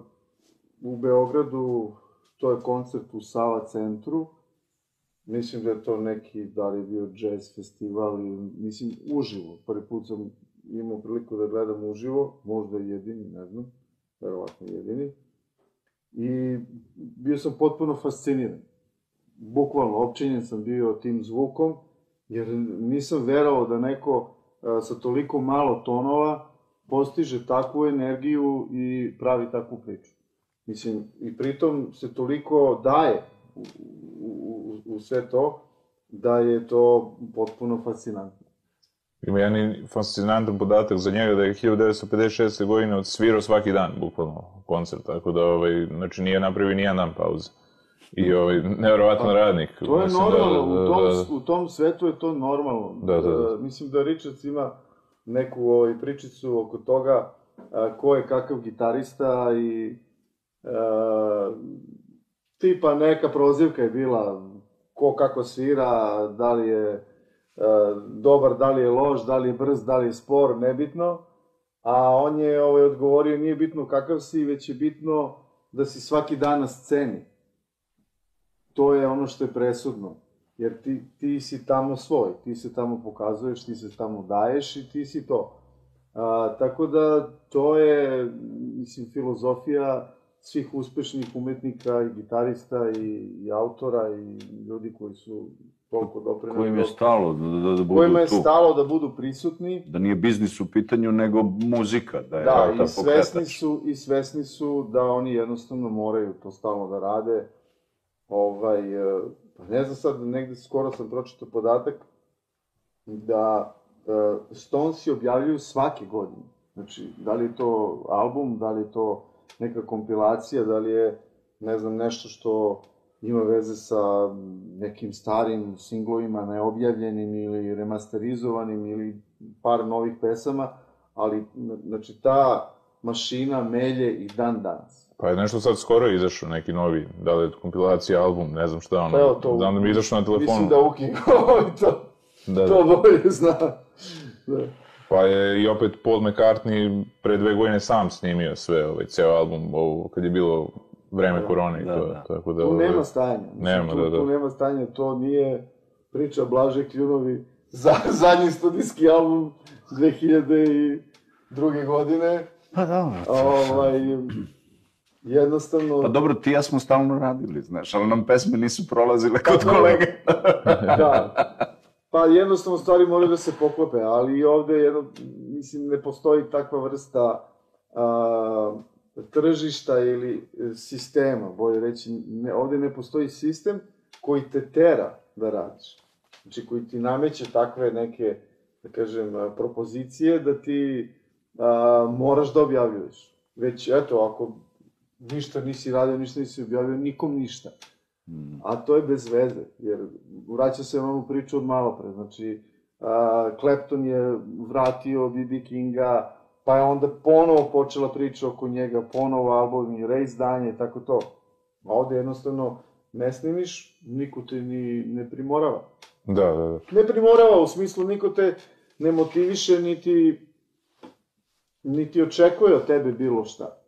u Beogradu, to je koncert u Sava centru, mislim da je to neki, da li je bio jazz festival, mislim, uživo, prvi put sam imao priliku da gledam uživo, možda jedini, ne znam, verovatno jedini, i bio sam potpuno fasciniran. Bukvalno, opčinjen sam bio tim zvukom, jer nisam verovao da neko a, sa toliko malo tonova postiže takvu energiju i pravi takvu priču. Mislim, i pritom se toliko daje u, u sve to, da je to potpuno fascinantno. Ima jedan fascinantan podatak za njega da je 1956. godine odsvirao svaki dan, bukvalno, koncert, tako da, ovaj, znači, nije napravio nijedan dan pauze. I ovaj, nevjerovatan radnik. To je Mislim normalno, da, u, tom, da, da, u tom svetu je to normalno. Da, da, da. E, mislim da Richards ima neku ovaj, pričicu oko toga a, ko je kakav gitarista i a, tipa neka prozivka je bila ko kako svira, da li je a, dobar, da li je loš, da li je brz, da li je spor, nebitno. A on je ovaj, odgovorio, nije bitno kakav si, već je bitno da si svaki dan na sceni to je ono što je presudno. Jer ti, ti si tamo svoj, ti se tamo pokazuješ, ti se tamo daješ i ti si to. A, tako da to je, mislim, filozofija svih uspešnih umetnika i gitarista i, i autora i ljudi koji su toliko doprinali. Kojim je stalo da, da, da budu Kojima je tu. stalo da budu prisutni. Da nije biznis u pitanju, nego muzika, da je Da, ta i svesni pokretač. su, i svesni su da oni jednostavno moraju to stalno da rade. Ovaj, e, pa ne znam sad, negde skoro sam pročitao podatak da uh, Stonesi objavljuju svake godine. Znači, da li je to album, da li je to neka kompilacija, da li je, ne znam, nešto što ima veze sa nekim starim singlovima, neobjavljenim ili remasterizovanim ili par novih pesama, ali, znači, ta mašina melje i dan danas. Pa je nešto sad skoro izašao, neki novi, da li je kompilacija, album, ne znam šta, ono, Pa evo to, da onda mi izašao na telefonu. Mislim da Uki to, da, to da. bolje zna. Da. Pa je i opet Paul McCartney pre dve godine sam snimio sve, ovaj, ceo album, ovo, kad je bilo vreme Da, korone i da, to, da. tako da... Tu ovaj, nema stajanja. Mislim, Nema, tu, da, da. Tu nema stajanja, to nije priča Blaže Kljunovi. Za, zadnji studijski album 2002. godine. Pa dobro. Ovaj, jednostavno... Pa dobro, ti ja smo stalno radili, znaš, ali nam pesme nisu prolazile kod kolege. da. Pa jednostavno stvari moraju da se poklope, ali i ovde jedno, mislim, ne postoji takva vrsta a, tržišta ili sistema, bolje reći, ne, ovde ne postoji sistem koji te tera da radiš. Znači, koji ti nameće takve neke, da kažem, propozicije da ti a, moraš da objavljuješ. Već, eto, ako ništa nisi radio, ništa nisi objavio, nikom ništa. Mm. A to je bez veze, jer vraća se na onu priču od malo pre, znači a, Clapton je vratio B.B. Kinga, pa je onda ponovo počela priča oko njega, ponovo album i reizdanje i tako to. A ovde jednostavno ne snimiš, niko te ni ne primorava. Da, da, da. Ne primorava, u smislu niko te ne motiviše, niti, niti očekuje od tebe bilo šta.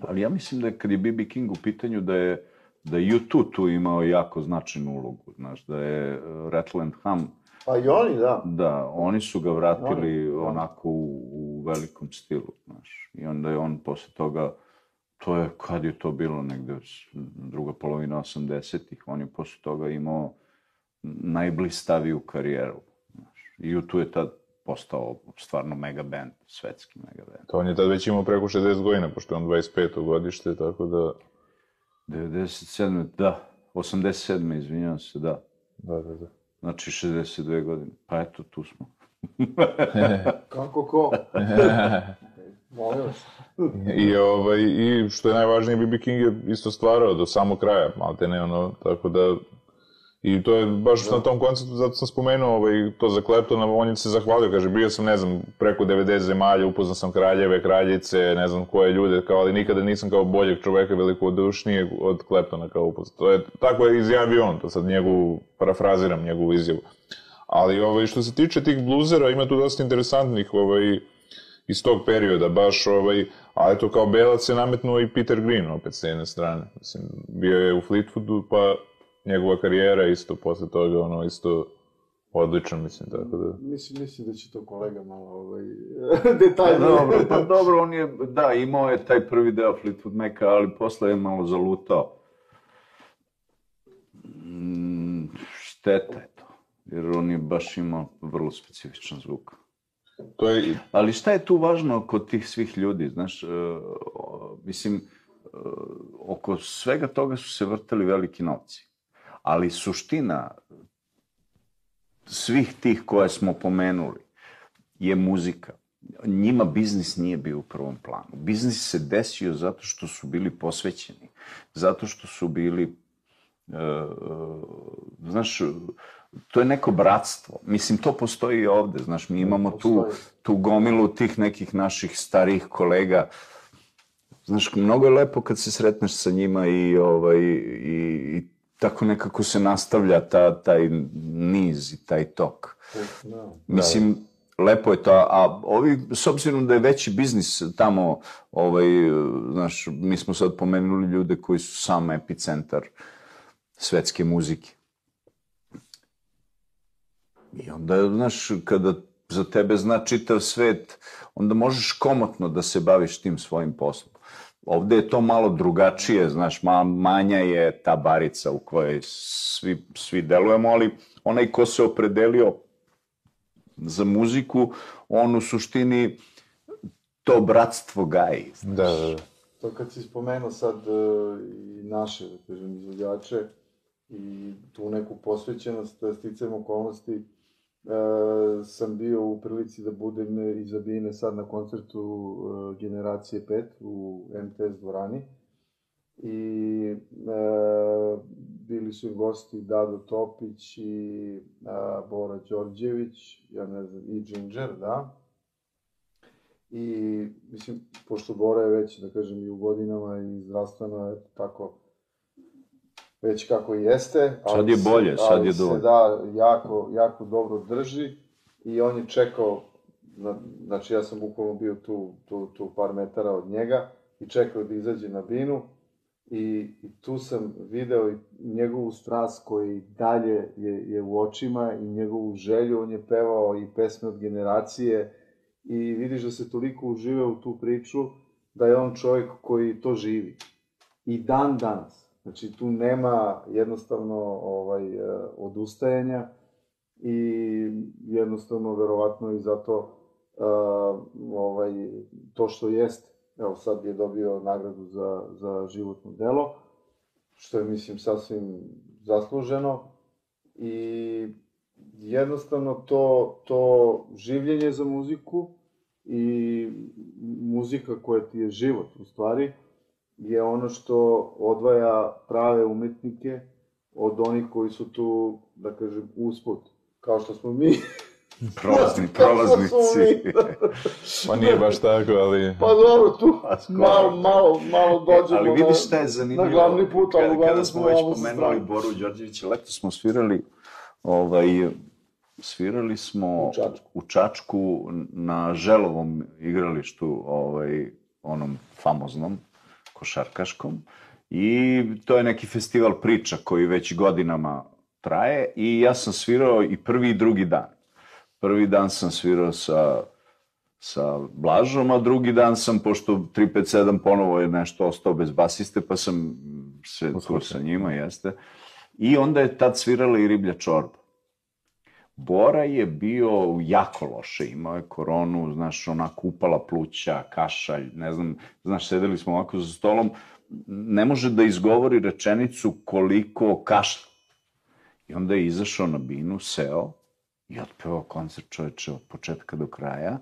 Ali ja mislim da je, kad je B.B. King u pitanju, da je da je U2 tu imao jako značajnu ulogu, znaš, da je uh, Rattle and Hum, Pa i oni, da. da, oni su ga vratili Oni, da. onako u, u velikom stilu, znaš, i onda je on posle toga, to je, kad je to bilo, negde druga polovina 80-ih, on je posle toga imao najblistaviju karijeru, znaš, i U2 je tad postao stvarno mega band, svetski mega band. To on je tad već imao preko 60 godina, pošto je on 25. godište, tako da... 97. da, 87. izvinjavam se, da. Da, da, da. Znači 62 godine. Pa eto, tu smo. Kako ko? Molim vas. I, ovaj, I što je najvažnije, B.B. King je isto stvarao do samog kraja, malte ne ono, tako da... I to je baš na tom koncertu, zato sam spomenuo ovaj, to za Claptona, on je se zahvalio, kaže, bio sam, ne znam, preko 90 zemalja, upoznao sam kraljeve, kraljice, ne znam koje ljude, kao, ali nikada nisam kao boljeg čoveka velikodušnijeg od Claptona kao upoznao. To je, tako je izjavio on, to sad njegovu, parafraziram njegovu izjavu. Ali ovaj, što se tiče tih bluzera, ima tu dosta interesantnih ovaj, iz tog perioda, baš ovaj, a eto kao belac se nametnuo i Peter Green opet s jedne strane. Mislim, bio je u Fleetwoodu, pa njegova karijera isto posle toga, ono, isto odlična, mislim, tako da... Mislim, mislim da će to kolega malo ovaj, Pa detaljnije. dobro, pa dobro, on je, da, imao je taj prvi deo Fleetwood Maca, ali posle je malo zalutao. Mm, šteta je to, jer on je baš imao vrlo specifičan zvuk. To je, Ali šta je tu važno kod tih svih ljudi, znaš, o, mislim, e, oko svega toga su se vrtali veliki novci. Ali suština svih tih koje smo pomenuli, je muzika. Njima biznis nije bio u prvom planu. Biznis se desio zato što su bili posvećeni, zato što su bili, uh, uh, znaš, to je neko bratstvo. Mislim, to postoji i ovde, znaš, mi imamo tu, tu gomilu tih nekih naših starih kolega. Znaš, mnogo je lepo kad se sretneš sa njima i, ovaj, i, i tako nekako se nastavlja ta, taj niz i taj tok. Da. Mislim, lepo je to, a ovi, s obzirom da je veći biznis tamo, ovaj, znaš, mi smo sad pomenuli ljude koji su sam epicentar svetske muzike. I onda, znaš, kada za tebe zna čitav svet, onda možeš komotno da se baviš tim svojim poslom. Ovde je to malo drugačije, znaš, ma, manja je ta barica u kojoj svi, svi delujemo, ali onaj ko se opredelio za muziku, on u suštini to bratstvo gaji. Da, da, da. To kad si spomenuo sad e, i naše, da kažem, izvođače i tu neku posvećenost, sticajem okolnosti, e, sam bio u prilici da budem Abine sad na koncertu e, Generacije 5 u MTS dvorani i e, bili su i gosti Dado Topić i e, Bora Đorđević, ja ne znam, i Ginger, da. I, mislim, pošto Bora je već, da kažem, i u godinama i zdravstveno, eto, tako, već kako i jeste. Sad je bolje, se, sad je dovoljno. da, jako, jako dobro drži i on je čekao, na, znači ja sam bukvalno bio tu, tu, tu par metara od njega i čekao da izađe na binu i, i tu sam video i njegovu strast koji dalje je, je u očima i njegovu želju, on je pevao i pesme od generacije i vidiš da se toliko užive u tu priču da je on čovjek koji to živi. I dan danas. Znači tu nema jednostavno ovaj, eh, odustajanja i jednostavno verovatno i zato uh, ovaj, to što jest evo sad je dobio nagradu za, za životno delo, što je, mislim, sasvim zasluženo i jednostavno to, to življenje za muziku i muzika koja ti je život, u stvari, je ono što odvaja prave umetnike od onih koji su tu, da kažem, usput, kao što smo mi, Prolazni, prolaznici. Pa nije baš tako, ali... Pa dobro, tu malo, malo, malo dođemo Ali vidiš šta je zanimljivo? na glavni put, ali kada, kada smo već pomenuli. Boru Đorđevića, leto smo svirali, ovaj, svirali smo U Čačku. u Čačku na Želovom igralištu, ovaj, onom famoznom, košarkaškom. I to je neki festival priča koji već godinama traje i ja sam svirao i prvi i drugi dan. Prvi dan sam svirao sa, sa Blažom, a drugi dan sam, pošto 357 ponovo je nešto ostao bez basiste, pa sam se tu sa njima, jeste. I onda je tad svirala i Riblja čorba. Bora je bio jako loše, imao je koronu, znaš, onako upala pluća, kašalj, ne znam, znaš, sedeli smo ovako za stolom, ne može da izgovori rečenicu koliko kašlja. I onda je izašao na binu, seo i otpevao koncert čoveče od početka do kraja,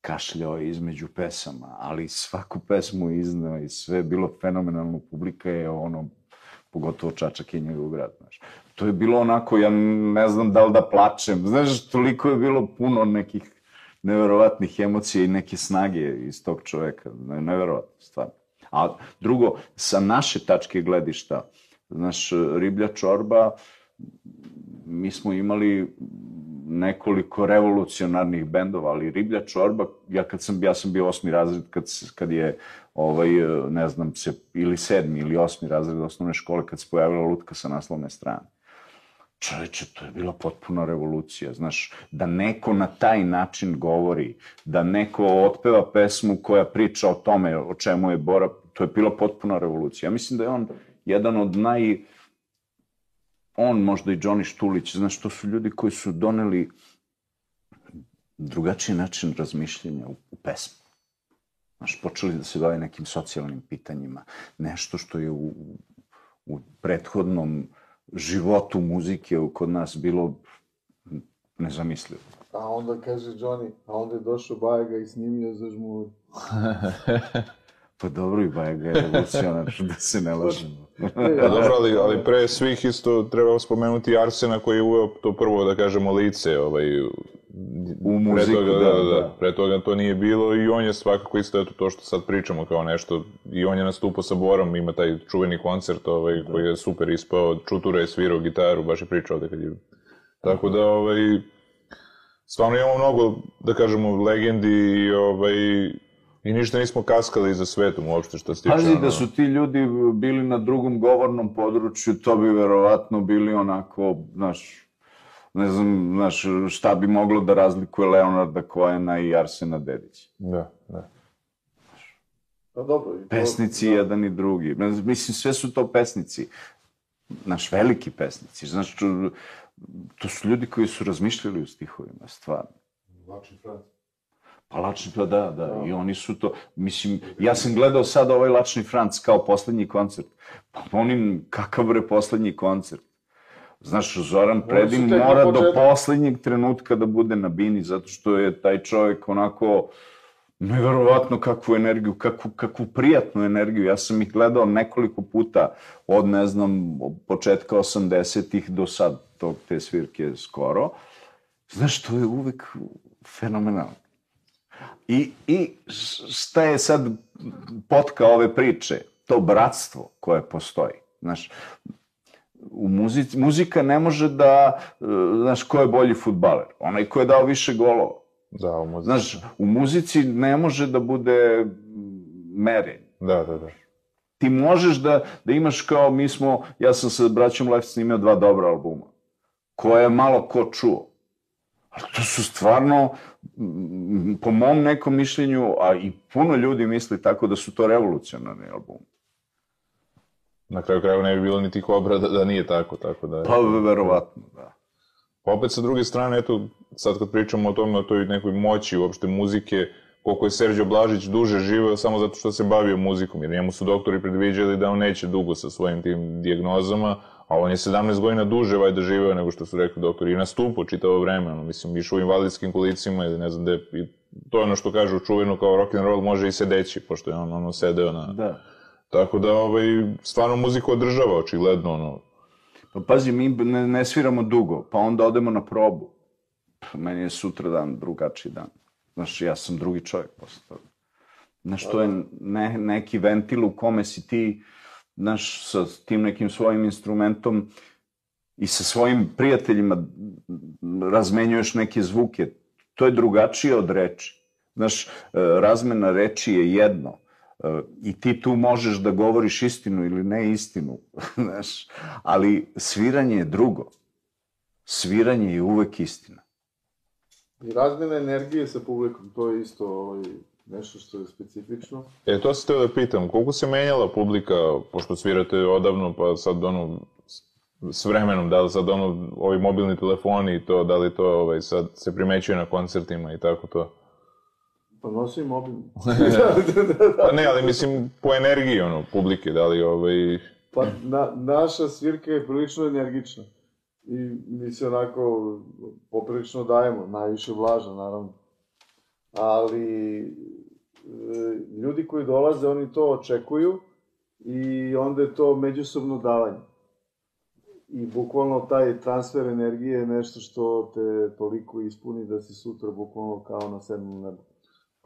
kašljao je između pesama, ali svaku pesmu izneo i sve je bilo fenomenalno, publika je ono, pogotovo Čačak je njegov grad, znaš. To je bilo onako, ja ne znam da li da plačem, znaš, toliko je bilo puno nekih neverovatnih emocija i neke snage iz tog čoveka, ne, neverovatno, stvarno. A drugo, sa naše tačke gledišta, znaš, Riblja čorba, mi smo imali nekoliko revolucionarnih bendova, ali Riblja čorba, ja kad sam, ja sam bio osmi razred, kad, kad je, ovaj, ne znam, se, ili sedmi ili osmi razred osnovne škole, kad se pojavila lutka sa naslovne strane. Čoveče, to je bila potpuna revolucija, znaš, da neko na taj način govori, da neko otpeva pesmu koja priča o tome o čemu je Bora, to je bila potpuna revolucija. Ja mislim da je on jedan od naj... On, možda i Johnny Štulić, znaš, to su ljudi koji su doneli drugačiji način razmišljenja u, u pesmu. Znaš, počeli da se bave nekim socijalnim pitanjima, nešto što je u, u prethodnom životu muzike kod nas bilo nezamislivo. A onda kaže Johnny, a onda je došao Bajega i snimio za žmuri. Pa dobro i Bajaga je revolucionar, da se ne lažemo. Pa dobro, ali, ali pre svih isto treba spomenuti Arsena koji je uveo to prvo, da kažemo, lice ovaj, U muziku, pre toga, da, da, da, da. Pre toga to nije bilo i on je svakako isto eto to što sad pričamo kao nešto i on je nastupao sa Borom, ima taj čuveni koncert ovaj, koji je super ispao, Čutura je svirao gitaru, baš je pričao ovde kad je... Tako da, ovaj, stvarno imamo mnogo, da kažemo, legendi i, ovaj, i ništa nismo kaskali za svetom uopšte što se tiče. Pazi da su ti ljudi bili na drugom govornom području, to bi verovatno bili onako, znaš, ne znam, znaš, šta bi moglo da razlikuje Leonarda Cohena i Arsena Dedića. Da, da. Pa dobro. i to- Pesnici da. jedan i drugi. Mislim, sve su to pesnici. Naš veliki pesnici. Znaš, to- to su ljudi koji su razmišljali u stihovima, stvarno. Lačni Franc. Pa Lačni, pa da, da, i oni su to, mislim, ja sam gledao sad ovaj Lačni Franc kao poslednji koncert, pa onim, kakav bre poslednji koncert? Znaš, Zoran Predin mora do poslednjeg trenutka da bude na bini, zato što je taj čovjek onako, neverovatno kakvu energiju, kakvu, kakvu prijatnu energiju. Ja sam ih gledao nekoliko puta, od, ne znam, početka 80-ih do sad, tog, te svirke skoro. Znaš, to je uvek fenomenalno. I, I šta je sad potka ove priče? To bratstvo koje postoji. Znaš, u muzici, muzika ne može da, znaš, ko je bolji futbaler? Onaj ko je dao više golova. Da, u muzici. Znaš, u muzici ne može da bude merenje. Da, da, da. Ti možeš da, da imaš kao, mi smo, ja sam sa braćom Left snimio dva dobra albuma, koje je malo ko čuo. Ali to su stvarno, po mom nekom mišljenju, a i puno ljudi misli tako da su to revolucionarni albumi. Na kraju krajeva ne bi bilo niti kobra da, da nije tako, tako da... Pa, verovatno, da. Pa opet sa druge strane, eto, sad kad pričamo o tome, o toj nekoj moći uopšte muzike, koliko je Serđo Blažić duže živeo samo zato što se bavio muzikom, jer njemu su doktori predviđali da on neće dugo sa svojim tim dijagnozama, a on je 17 godina duže vajda živeo nego što su rekli doktori i nastupao čitavo vreme, ono, mislim, išao u invalidskim kolicima ili ne znam gde, i to je ono što kažu čuveno kao rock and roll može i sedeći, pošto je on ono sedeo na... Da. Tako da, ovaj, stvarno muziku održava, očigledno, ono, Pa pazi, mi ne, ne sviramo dugo, pa onda odemo na probu. Pa, meni je sutra dan drugačiji dan. Znaš, ja sam drugi čovjek posle toga. Znaš, to je ne, neki ventil u kome si ti, znaš, sa tim nekim svojim instrumentom i sa svojim prijateljima razmenjuješ neke zvuke. To je drugačije od reči. Znaš, e, razmena reči je jedno. E, I ti tu možeš da govoriš istinu ili ne istinu, znaš, ali sviranje je drugo. Sviranje je uvek istina. I razmjena energije sa publikom, to je isto ovaj, nešto što je specifično. E, to sam teo da pitam, koliko se menjala publika, pošto svirate odavno, pa sad ono, s vremenom, da li sad ono, ovi mobilni telefoni i to, da li to ovaj, sad se primećuje na koncertima i tako to? Pa nosim mobil. Pa ne, ali mislim po energiji, ono, publike, da li ovaj... Pa na, naša svirka je prilično energična. I mi se onako poprilično dajemo, najviše vlaža naravno. Ali e, ljudi koji dolaze, oni to očekuju i onda je to međusobno davanje. I bukvalno taj transfer energije je nešto što te toliko ispuni da si sutra bukvalno kao na sedmom nebu.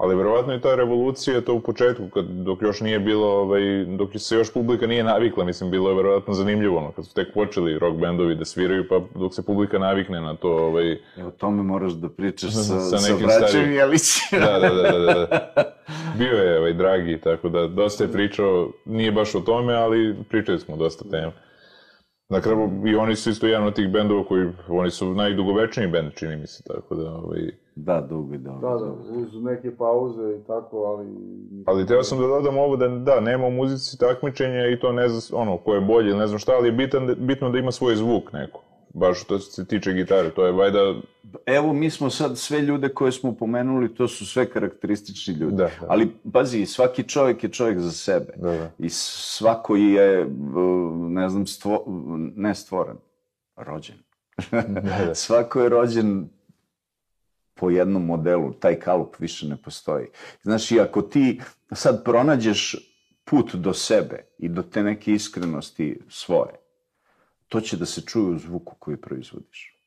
Ali verovatno i ta revolucija, to u početku, kad, dok još nije bilo, ovaj, dok se još publika nije navikla, mislim, bilo je verovatno zanimljivo, ono, kad su tek počeli rock bendovi da sviraju, pa dok se publika navikne na to, ovaj, E, o tome moraš da pričaš sa, Sa sa, nekim braćem starijim. Jelićem. da, da, da, da, da, da. Bio je ovaj, dragi, tako da dosta je pričao, nije baš o tome, ali pričali smo dosta tema. Na kraju, i oni su isto jedan od tih bendova koji, oni su najdugovečniji bend, čini mi se, tako da, ovaj, Da, dugo i dobro. Da, da, uz neke pauze i tako, ali... Ali teo sam da dodam ovo da, da, nema u muzici takmičenja i to ne znam, ono, ko je bolji ili ne znam šta, ali je bitan, bitno da ima svoj zvuk neko. Baš što se tiče gitare, to je vajda, Evo, mi smo sad sve ljude koje smo pomenuli, to su sve karakteristični ljudi. Da, da. Ali, pazi, svaki čovjek je čovjek za sebe. da, da. I svako je, uh, ne znam, stvo, ne stvoren, rođen. da. Svako je rođen po jednom modelu, taj kalup više ne postoji. Znaš, i ako ti sad pronađeš put do sebe i do te neke iskrenosti svoje, to će da se čuje u zvuku koji proizvodiš.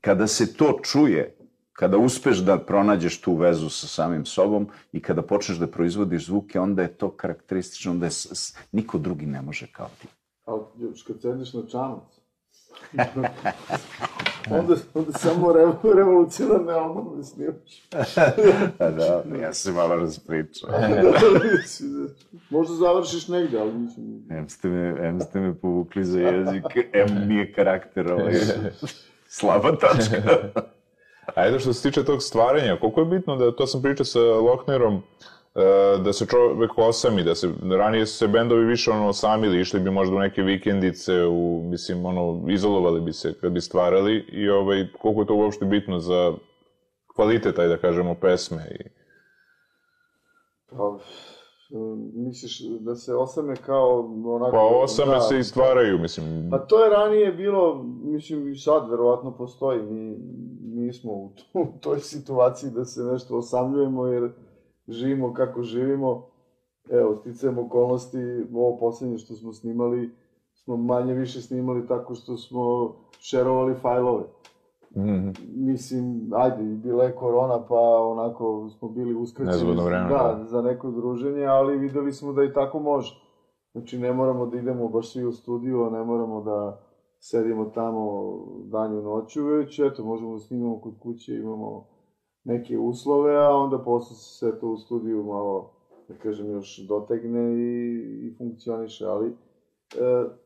Kada se to čuje, kada uspeš da pronađeš tu vezu sa samim sobom i kada počneš da proizvodiš zvuke, onda je to karakteristično, onda je, niko drugi ne može kao ti. Ali još kad sediš na čamac, onda, onda samo revo, revolucionarne albume snimaš. A da, ja se malo raspričao. Možda završiš negde, ali mislim... Em ste me, em ste me povukli za jezik, em mi je karakter ovaj, slaba tačka. Ajde, što se tiče tog stvaranja, koliko je bitno da, to sam pričao sa Lohnerom, e, da se čovek osami, da se, ranije su se bendovi više ono osamili, išli bi možda u neke vikendice, u, mislim, ono, izolovali bi se kad bi stvarali i ovaj, koliko je to uopšte bitno za kvalitet, ajde da kažemo, pesme i... Pa, misliš da se osame kao onako... Pa osame da, se i stvaraju, mislim, Pa to je ranije bilo, mislim i sad verovatno postoji, mi nismo u, to, u toj situaciji da se nešto osamljujemo jer živimo kako živimo. Evo, sticajem okolnosti, ovo poslednje što smo snimali, smo manje više snimali tako što smo šerovali fajlove. Mhm. Mislim, ajde, bila je korona, pa onako smo bili uskraćeni Nezgodno vreme, da, da. za neko druženje, ali videli smo da i tako može. Znači, ne moramo da idemo baš svi u studiju, a ne moramo da sedimo tamo danju noću, već eto, možemo da snimamo kod kuće, imamo neke uslove, a onda posle se sve to u studiju malo, da kažem, još dotegne i, i funkcioniše, ali e,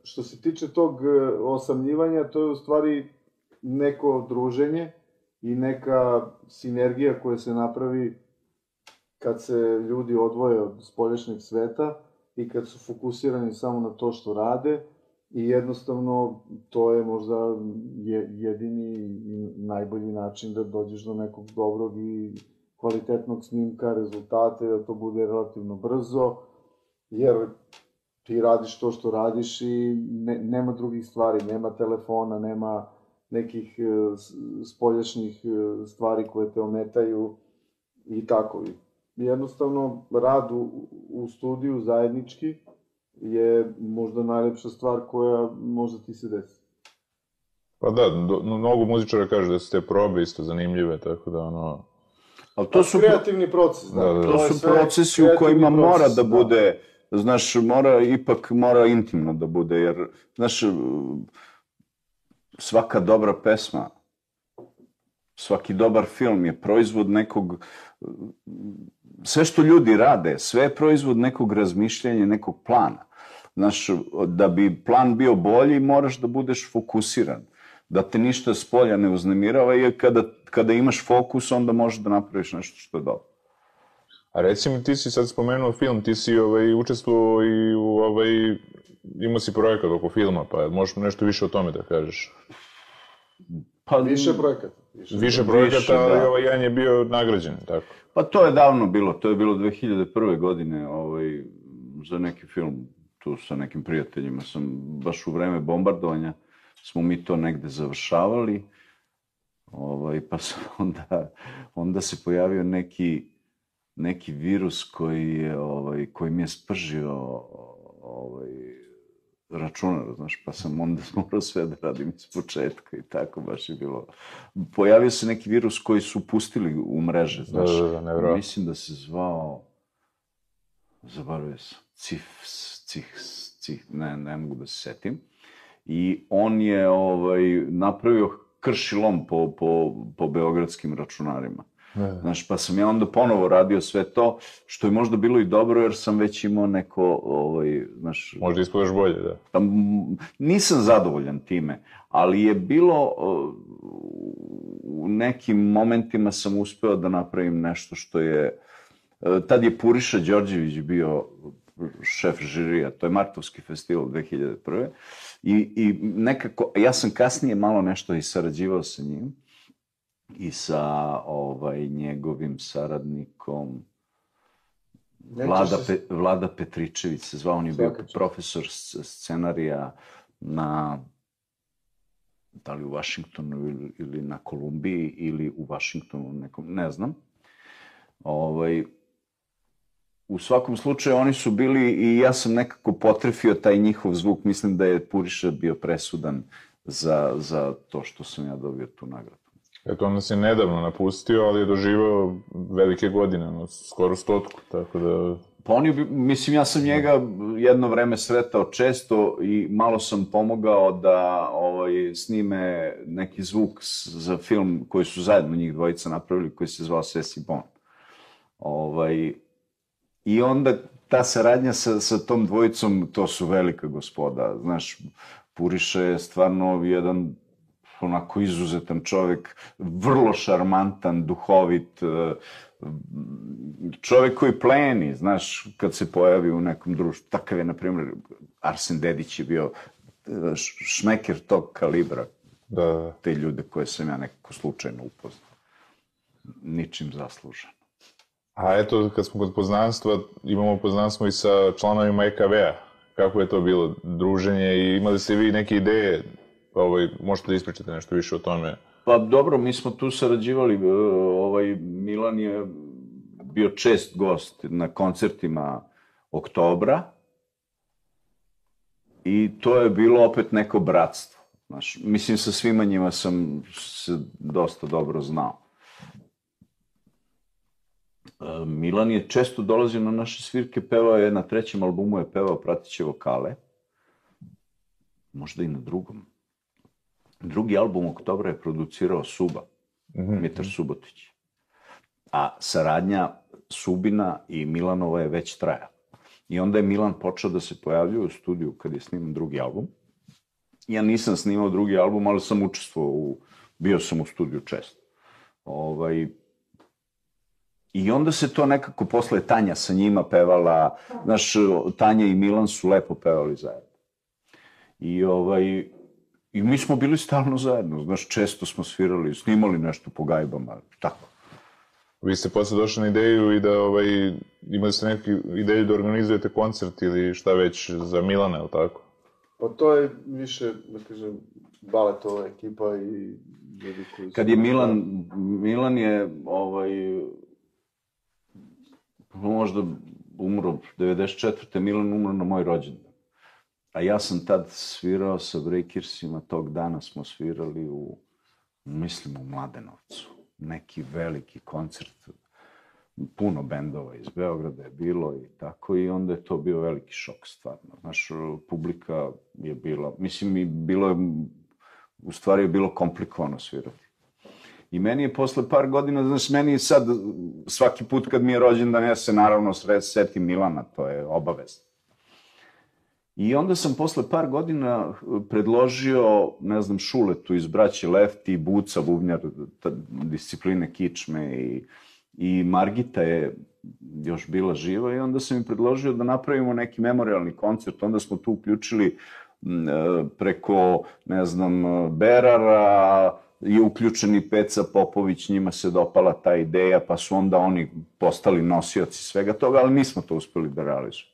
što se tiče tog e, osamljivanja, to je u stvari neko druženje i neka sinergija koja se napravi kad se ljudi odvoje od spoljašnjeg sveta i kad su fokusirani samo na to što rade i jednostavno to je možda je, jedini i najbolji način da dođeš do nekog dobrog i kvalitetnog snimka, rezultate, da to bude relativno brzo, jer ti radiš to što radiš i ne, nema drugih stvari, nema telefona, nema nekih e, spoljašnjih e, stvari koje te ometaju i tako. Jednostavno, rad u, u studiju zajednički je možda najlepša stvar koja možda ti se desi. Pa da, do, mnogo muzičara kaže da su te probe isto zanimljive, tako da ono... Ali to su, kreativni proces, da. Da, da, da. to je su procesi u kojima mora proces, da bude, znaš, mora, ipak mora intimno da bude, jer, znaš, svaka dobra pesma, svaki dobar film je proizvod nekog, sve što ljudi rade, sve je proizvod nekog razmišljanja, nekog plana. Znaš, da bi plan bio bolji, moraš da budeš fokusiran. Da te ništa s polja ne uznemirava, jer kada, kada imaš fokus, onda možeš da napraviš nešto što je dobro. A reci mi, ti si sad spomenuo film, ti si ovaj, učestvovao i u ovaj, imao si projekat oko filma, pa možeš nešto više o tome da kažeš. Pa, Više projekata. Više. Više projekata, Više, ali da. ovaj jedan je bio nagrađen, tako. Pa to je davno bilo, to je bilo 2001. godine ovaj, za neki film, tu sa nekim prijateljima sam, baš u vreme bombardovanja, smo mi to negde završavali, ovaj, pa sam onda, onda se pojavio neki, neki virus koji, je, ovaj, koji mi je spržio ovaj, računar, znaš, pa sam onda morao sve da radim iz početka i tako baš je bilo. Pojavio se neki virus koji su pustili u mreže, znaš. da, da, nevjerovatno. Mislim da se zvao, zaboravio sam, Cif, Cih, Cih, ne, ne mogu da se setim. I on je ovaj, napravio kršilom po, po, po beogradskim računarima. Da. Znaš, pa sam ja onda ponovo radio sve to, što je možda bilo i dobro, jer sam već imao neko, ovaj, znaš, Možda ispadaš bolje, da. M, nisam zadovoljan time, ali je bilo, u nekim momentima sam uspeo da napravim nešto što je, e, tad je Puriša Đorđević bio šef žirija, to je Martovski festival 2001. I, I nekako, ja sam kasnije malo nešto i sarađivao sa njim i sa ovaj, njegovim saradnikom, Vlada, se- Pe, Vlada Petričević se zvao, on je bio profesor scenarija na da li u Vašingtonu ili, ili na Kolumbiji ili u Vašingtonu nekom, ne znam. Ovaj, u svakom slučaju oni su bili i ja sam nekako potrefio taj njihov zvuk. Mislim da je Puriša bio presudan za, za to što sam ja dobio tu nagradu. Eto, on nas je nedavno napustio, ali je doživao velike godine, no, skoro stotku, tako da... Pa on je, mislim, ja sam njega jedno vreme sretao često i malo sam pomogao da ovaj, snime neki zvuk za film koji su zajedno njih dvojica napravili, koji se zvao Sesi Bon. Ovaj, I onda ta saradnja sa, sa tom dvojicom, to su velika gospoda. Znaš, Puriša je stvarno jedan onako izuzetan čovek, vrlo šarmantan, duhovit, eh, čovek koji pleni, znaš, kad se pojavi u nekom društvu. Takav je, na primjer, Arsen Dedić je bio š- šmeker tog kalibra, Da, da. te ljude koje sam ja nekako slučajno upoznao. Ničim zaslužen. A eto, kad smo kod poznanstva, imamo poznanstvo i sa članovima EKV-a. Kako je to bilo druženje i imali ste vi neke ideje? Ovaj, možete da ispričate nešto više o tome? Pa dobro, mi smo tu sarađivali, e, ovaj Milan je bio čest gost na koncertima oktobra i to je bilo opet neko bratstvo. Znaš, mislim, sa svima njima sam se dosta dobro znao. E, Milan je često dolazio na naše svirke, pevao je, na trećem albumu je pevao pratiće vokale, možda i na drugom. Drugi album Oktobra je producirao Suba, Mitar Subotić. A saradnja Subina i Milanova je već trajala. I onda je Milan počeo da se pojavljuje u studiju kad je sniman drugi album. Ja nisam snimao drugi album, ali sam učestvovao u, bio sam u studiju često. Ovaj, I onda se to nekako, posle Tanja sa njima pevala, znaš, Tanja i Milan su lepo pevali zajedno. I ovaj, I mi smo bili stalno zajedno, znaš, često smo svirali, snimali nešto po gajbama, tako. Vi ste posle došli na ideju i da ovaj, imali ste neku ideju da organizujete koncert ili šta već za Milana, je li tako? Pa to je više, da kažem, baletova ekipa i ljudi koji su... Kad je Milan, Milan je, ovaj, možda umro, 94. Milan umro na moj rođendan. A ja sam tad svirao sa Breakersima, tog dana smo svirali u, mislim, u Mladenovcu. Neki veliki koncert, puno bendova iz Beograda je bilo i tako, i onda je to bio veliki šok, stvarno. Znaš, publika je bila, mislim, i bilo je, u stvari je bilo komplikovano svirati. I meni je posle par godina, znaš, meni je sad, svaki put kad mi je rođendan, ja se naravno setim Milana, to je obavezno. I onda sam posle par godina predložio, ne znam, Šuletu iz Braće Lefti, Buca, bubnjar discipline kičme i, i Margita je još bila živa i onda sam im predložio da napravimo neki memorialni koncert. Onda smo tu uključili m, e, preko, ne znam, Berara, je uključen i Peca Popović, njima se dopala ta ideja, pa su onda oni postali nosioci svega toga, ali nismo to uspeli da realizujemo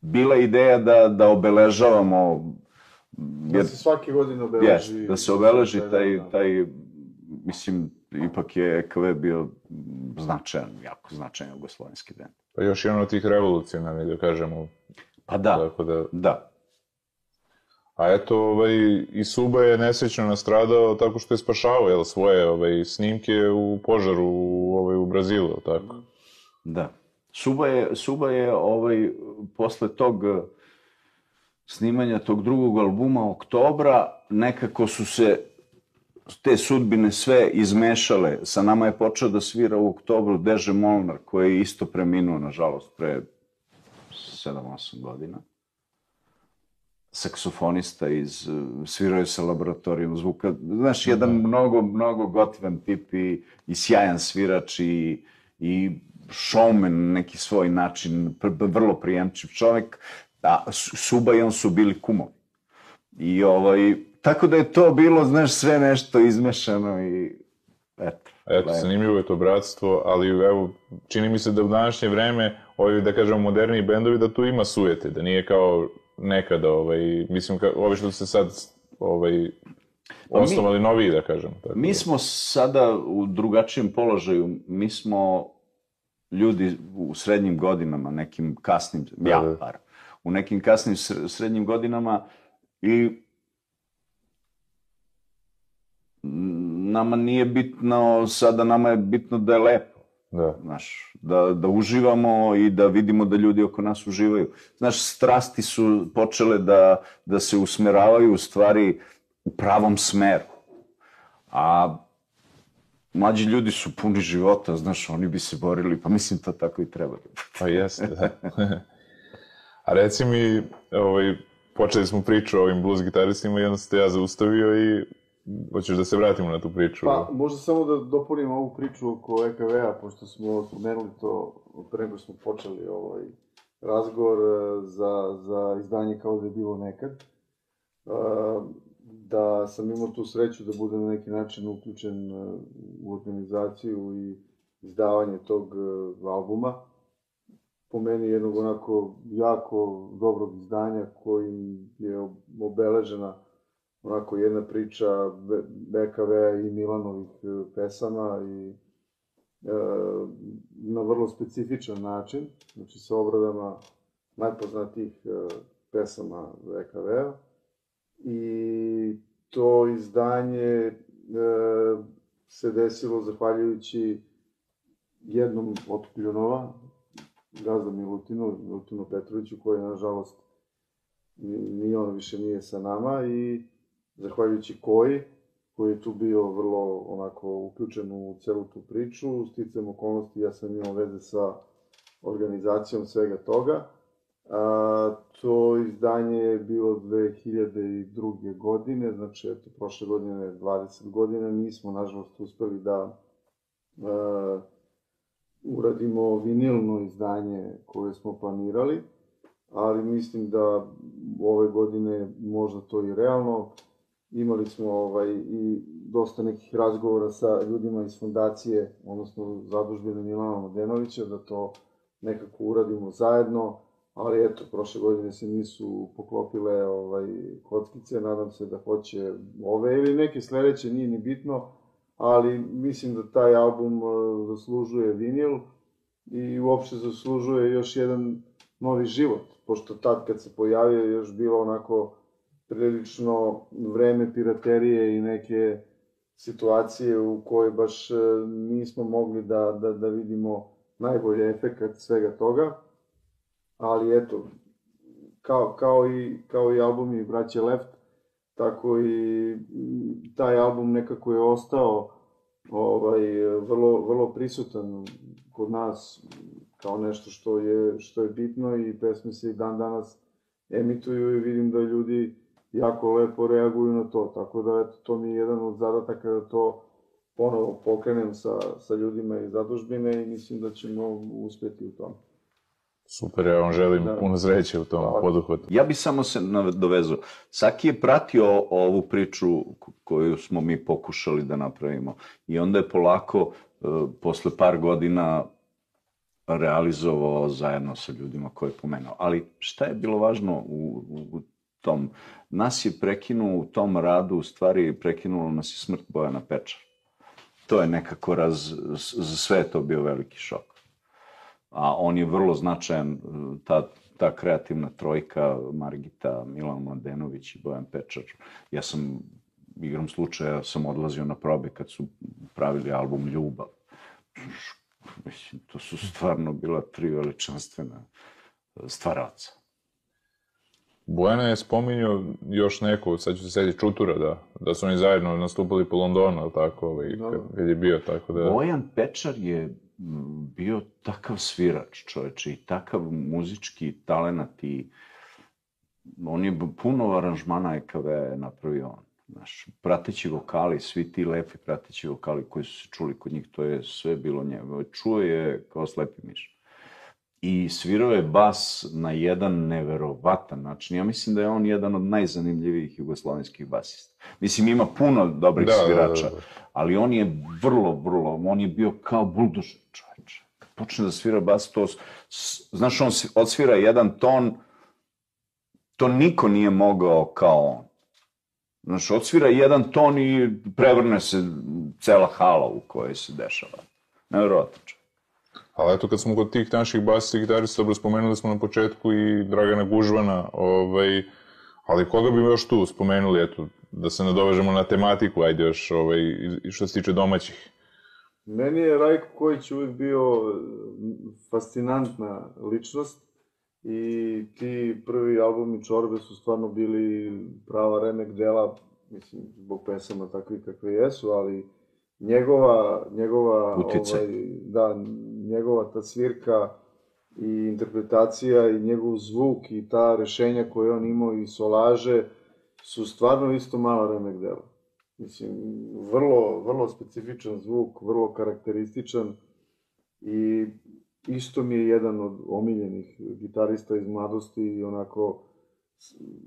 bila ideja da, da obeležavamo Da se svake godine obeleži... Yes, da se obeleži taj, taj, mislim, ipak je EKV bio značajan, jako značajan jugoslovenski den. Pa još jedan od tih revolucionarnih, da kažemo. Pa da, Tako da... da. A eto, ovaj, i Suba je nesrećno nastradao tako što je spašavao jel, svoje ovaj, snimke u požaru u, ovaj, u Brazilu, tako? Da. Suba je, Suba je ovaj, posle tog eh, snimanja tog drugog albuma Oktobra, nekako su se te sudbine sve izmešale. Sa nama je počeo da svira u oktobru Deže Molnar, koji je isto preminuo, nažalost, pre 7-8 godina. Saksofonista iz, eh, svirao je sa laboratorijom zvuka. Znaš, jedan mnogo, mnogo gotivan tip i, i sjajan svirač i, i showman neki svoj način, pr vrlo prijemčiv čovek, a Suba i on su bili kumovi. I ovaj, tako da je to bilo, znaš, sve nešto izmešano i eto. Eto, zanimljivo je to bratstvo, ali evo, čini mi se da u današnje vreme, ovi, da kažemo, moderniji bendovi, da tu ima sujete, da nije kao nekada, ovaj, mislim, ka, ovi što se sad ovaj, osnovali noviji, da kažem. Tako Mi smo sada u drugačijem položaju. Mi smo ljudi u srednjim godinama, nekim kasnim, ja da. bar, u nekim kasnim sr- srednjim godinama i nama nije bitno, sada nama je bitno da je lepo. Da. Znaš, da, da uživamo i da vidimo da ljudi oko nas uživaju. Znaš, strasti su počele da, da se usmeravaju u stvari u pravom smeru. A mlađi ljudi su puni života, znaš, oni bi se borili, pa mislim to tako i treba. Pa jeste, da. A reci mi, ovaj, počeli smo priču o ovim blues gitaristima i onda se te ja zaustavio i hoćeš da se vratimo na tu priču? Pa, možda samo da dopunim ovu priču oko EKV-a, pošto smo spomenuli to pre nego smo počeli ovaj razgovor e, za, za izdanje kao da je bilo nekad. E, Da sam imao tu sreću da budem na neki način uključen e, u organizaciju i izdavanje tog e, albuma. Po meni jednog onako jako dobrog izdanja koji je obeležena onako jedna priča BKV i Milanovih e, pesama i e, na vrlo specifičan način, znači sa obradama najpoznatijih e, pesama BKV-a. I to izdanje e, se desilo zahvaljujući jednom od pionova, gazda Milutinu, Milutinu Petroviću, koji nažalost ni on više nije sa nama i zahvaljujući koji, koji je tu bio vrlo onako uključen u celu tu priču, sticam okolnosti ja sam imao veze sa organizacijom svega toga. A, to izdanje je bilo 2002. godine, znači eto, prošle godine 20 godina, nismo nažalost uspeli da a, uradimo vinilno izdanje koje smo planirali, ali mislim da ove godine možda to i realno. Imali smo ovaj, i dosta nekih razgovora sa ljudima iz fondacije, odnosno zadužbine Milana Mladenovića, da to nekako uradimo zajedno, ali eto, prošle godine se nisu poklopile ovaj, kockice, nadam se da hoće ove ili neke sledeće, nije ni bitno, ali mislim da taj album e, zaslužuje vinil i uopšte zaslužuje još jedan novi život, pošto tad kad se pojavio još bilo onako prilično vreme piraterije i neke situacije u kojoj baš e, nismo mogli da, da, da vidimo najbolji efekat svega toga. Ali eto, kao, kao, i, kao i albumi Braće Left, tako i mm, taj album nekako je ostao ovaj, vrlo, vrlo prisutan kod nas kao nešto što je, što je bitno i pesme se i dan danas emituju i vidim da ljudi jako lepo reaguju na to, tako da eto, to mi je jedan od zadataka da to ponovo pokrenem sa, sa ljudima iz zadužbine i mislim da ćemo uspeti u tome. Super, ja vam želim Da. puno sreće u tom Hvala. poduhvatu. Ja bi samo se nadovezao. Saki je pratio ovu priču koju smo mi pokušali da napravimo. I onda je polako, e, posle par godina, realizovao zajedno sa ljudima koje je pomenuo. Ali šta je bilo važno u, u, u tom? Nas je prekinuo u tom radu, u stvari prekinulo nas je smrt Bojana Pečara. To je nekako raz, za sve je to bio veliki šok a on je vrlo značajan, ta, ta kreativna trojka, Margita, Milan Mladenović i Bojan Pečar. Ja sam, igrom slučaja, sam odlazio na probe kad su pravili album Ljubav. Mislim, to su stvarno bila tri veličanstvena stvaraca. Bojana je spominjao još neko, sad ću se sjetiti Čutura, da, da su oni zajedno nastupali po Londonu, ali tako, ovaj, Da. kad, kad je bio, tako da... Bojan Pečar je bio takav svirač, čoveče, i takav muzički talenat i on je puno aranžmana EKV napravio on. Znaš, prateći vokali, svi ti lepi prateći vokali koji su se čuli kod njih, to je sve bilo njegove. Čuo je kao slepi miš. I svirao je bas na jedan neverovatan način. Ja mislim da je on jedan od najzanimljivijih jugoslovenskih basista. Mislim, ima puno dobrih Da, da, da, svirača, da. ali on je vrlo, vrlo, on je bio kao buldožer, čoveče. Kad počne da svira bas, to, znaš, on odsvira jedan ton, to niko nije mogao kao on. Znaš, odsvira jedan ton i prevrne se cela hala u kojoj se dešava. Nevjerojatno čovjek. Ali eto, kad smo kod tih naših basista gitarista, dobro spomenuli smo na početku i Dragana Gužvana, ovaj, ali koga bi još tu spomenuli, eto, da se nadovežemo na tematiku, ajde još, ovaj, i što se tiče domaćih. Meni je Rajko Kojić uvijek bio fascinantna ličnost i ti prvi albumi Čorbe su stvarno bili prava remek dela, mislim, zbog pesama takvi kakve jesu, ali njegova, njegova, Utice. ovaj, da, njegova ta svirka i interpretacija i njegov zvuk i ta rešenja koje on imao i solaže su stvarno isto mala remek dela. Mislim, vrlo, vrlo specifičan zvuk, vrlo karakterističan i isto mi je jedan od omiljenih gitarista iz mladosti i onako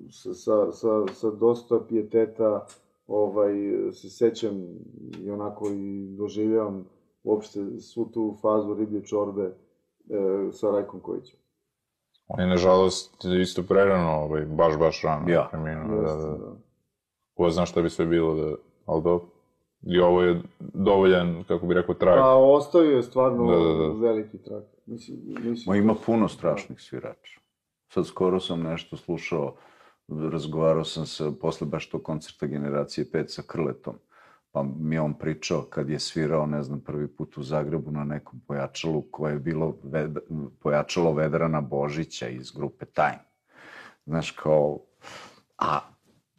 sa, sa, sa, sa dosta pijeteta ovaj, se sećam i onako i doživljavam uopšte svu tu fazu riblje čorbe e, sa Rajkom Kojićem. On je, nažalost, isto prerano, ovaj, baš, baš rano. Ja. Preminuo, da, da, da. Ko zna šta bi sve bilo, da, ali dobro. I ovo je dovoljan, kako bi rekao, trag. Pa ostavio je stvarno Da, da, da. veliki trak. Mislim, mislim, Ma ima puno strašnih svirača. Sad skoro sam nešto slušao, razgovarao sam se posle baš tog koncerta Generacije 5 sa Krletom, pa mi on pričao kad je svirao, ne znam, prvi put u Zagrebu na nekom pojačalu koje je bilo ved, pojačalo Vedrana Božića iz grupe Time. Znaš, kao, a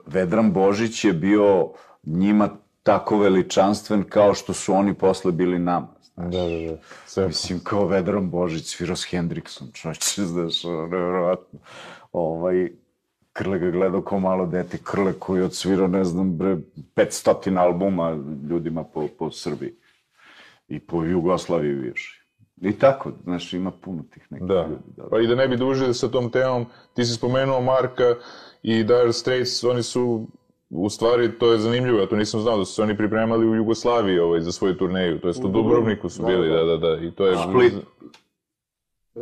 Vedran Božić je bio njima tako veličanstven kao što su oni posle bili nama. Da, da, da. Sve. Mislim, kao Vedran Božić svirao s Hendriksom, čovječe, znaš, nevjerovatno. Ovaj, Krle ga gledao kao malo dete, Krle koji je odsvirao, ne znam, bre, 500 albuma ljudima po, po Srbiji. I po Jugoslaviji više. I tako, znaš, ima puno tih nekih Da. ljudi. Da. Pa i da ne bi dužili sa tom temom, ti si spomenuo Marka i Dire Straits, oni su, u stvari, to je zanimljivo, ja to nisam znao, da su se oni pripremali u Jugoslaviji ovaj, za svoju turneju, to jest u, U Dubrovniku su da, bili, da, da. da, da, i to je... Split. U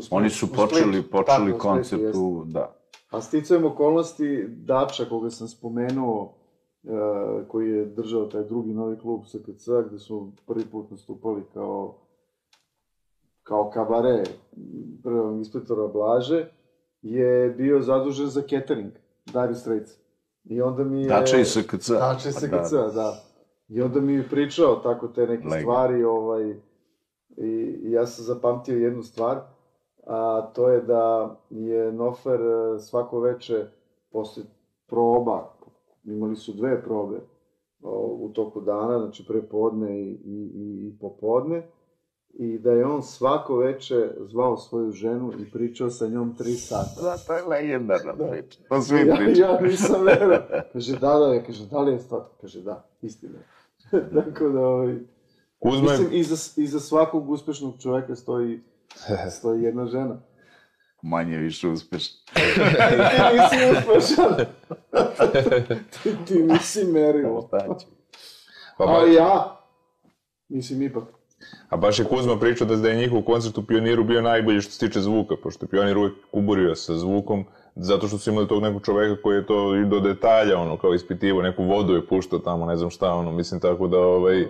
Split- Oni su počeli, počeli tako, koncept u, da. A sticajem okolnosti, Dača, koga sam spomenuo, e, koji je držao taj drugi novi klub SKC, gde su prvi put nastupali kao kao kabare prvog inspektora Blaže, je bio zadužen za catering, Dire Straits. I onda mi je... Dača i SKC. Dača i Pa SKC, da. I onda mi je pričao tako te neke Legend. stvari, ovaj, i, i ja sam zapamtio jednu stvar, a to je da je Nofer e, svako veče posle proba, imali su dve probe u toku dana, znači pre podne i, i, i, i popodne, i da je on svako veče zvao svoju ženu i pričao sa njom tri sata. Da, to je legendarna Da. priča. To svi ja, pričaju. ja nisam verao. Kaže, da, da, ja, kaže, da li je stvar? Kaže, da, istina. je. Tako da, ovaj, Kuzma mislim, iza, iza svakog uspešnog čoveka stoji, stoji jedna žena. Manje više uspešno. ti nisi uspešan. ti, ti nisi merilo. Pa, ba, Ali ja, mislim, ipak. a baš je Kuzma pričao da, da je njihov koncert u Pioniru bio najbolji što se tiče zvuka, pošto je Pionir uvek kuburio sa zvukom, zato što su imali tog nekog čoveka koji je to i do detalja, ono, kao ispitivo, neku vodu je puštao tamo, ne znam šta, ono, mislim, tako da, ovaj,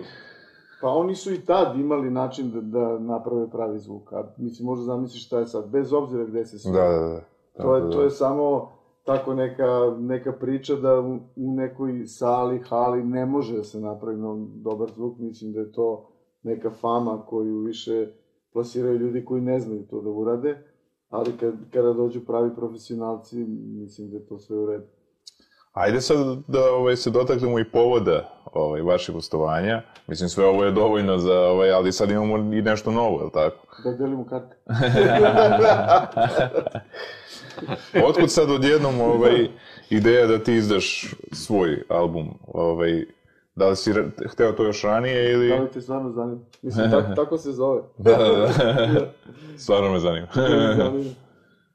Pa oni su i tad imali način da, da naprave pravi zvuk. A, mislim, možda zamisliš šta je sad, bez obzira gde se da, svira. da, da. To je, Tako da- to je samo tako neka, neka priča da u, u nekoj sali, hali ne može da se napravi no, dobar zvuk. Mislim da je to neka fama koju više plasiraju ljudi koji ne znaju to da urade. Ali kad, kada dođu pravi profesionalci, mislim da je to sve u redu. Ajde sad da ovaj, se dotaknemo i povoda ovaj, vašeg gostovanja. Mislim, sve ovo je dovoljno za, ovaj, ali sad imamo i nešto novo, je li tako? Da delimo karte. Otkud sad odjednom ovaj, ideja da ti izdaš svoj album? Ovaj, da li si hteo to još ranije ili... Da li te stvarno zanima? Mislim, tako, tako se zove. Da, da, da. Stvarno me zanima.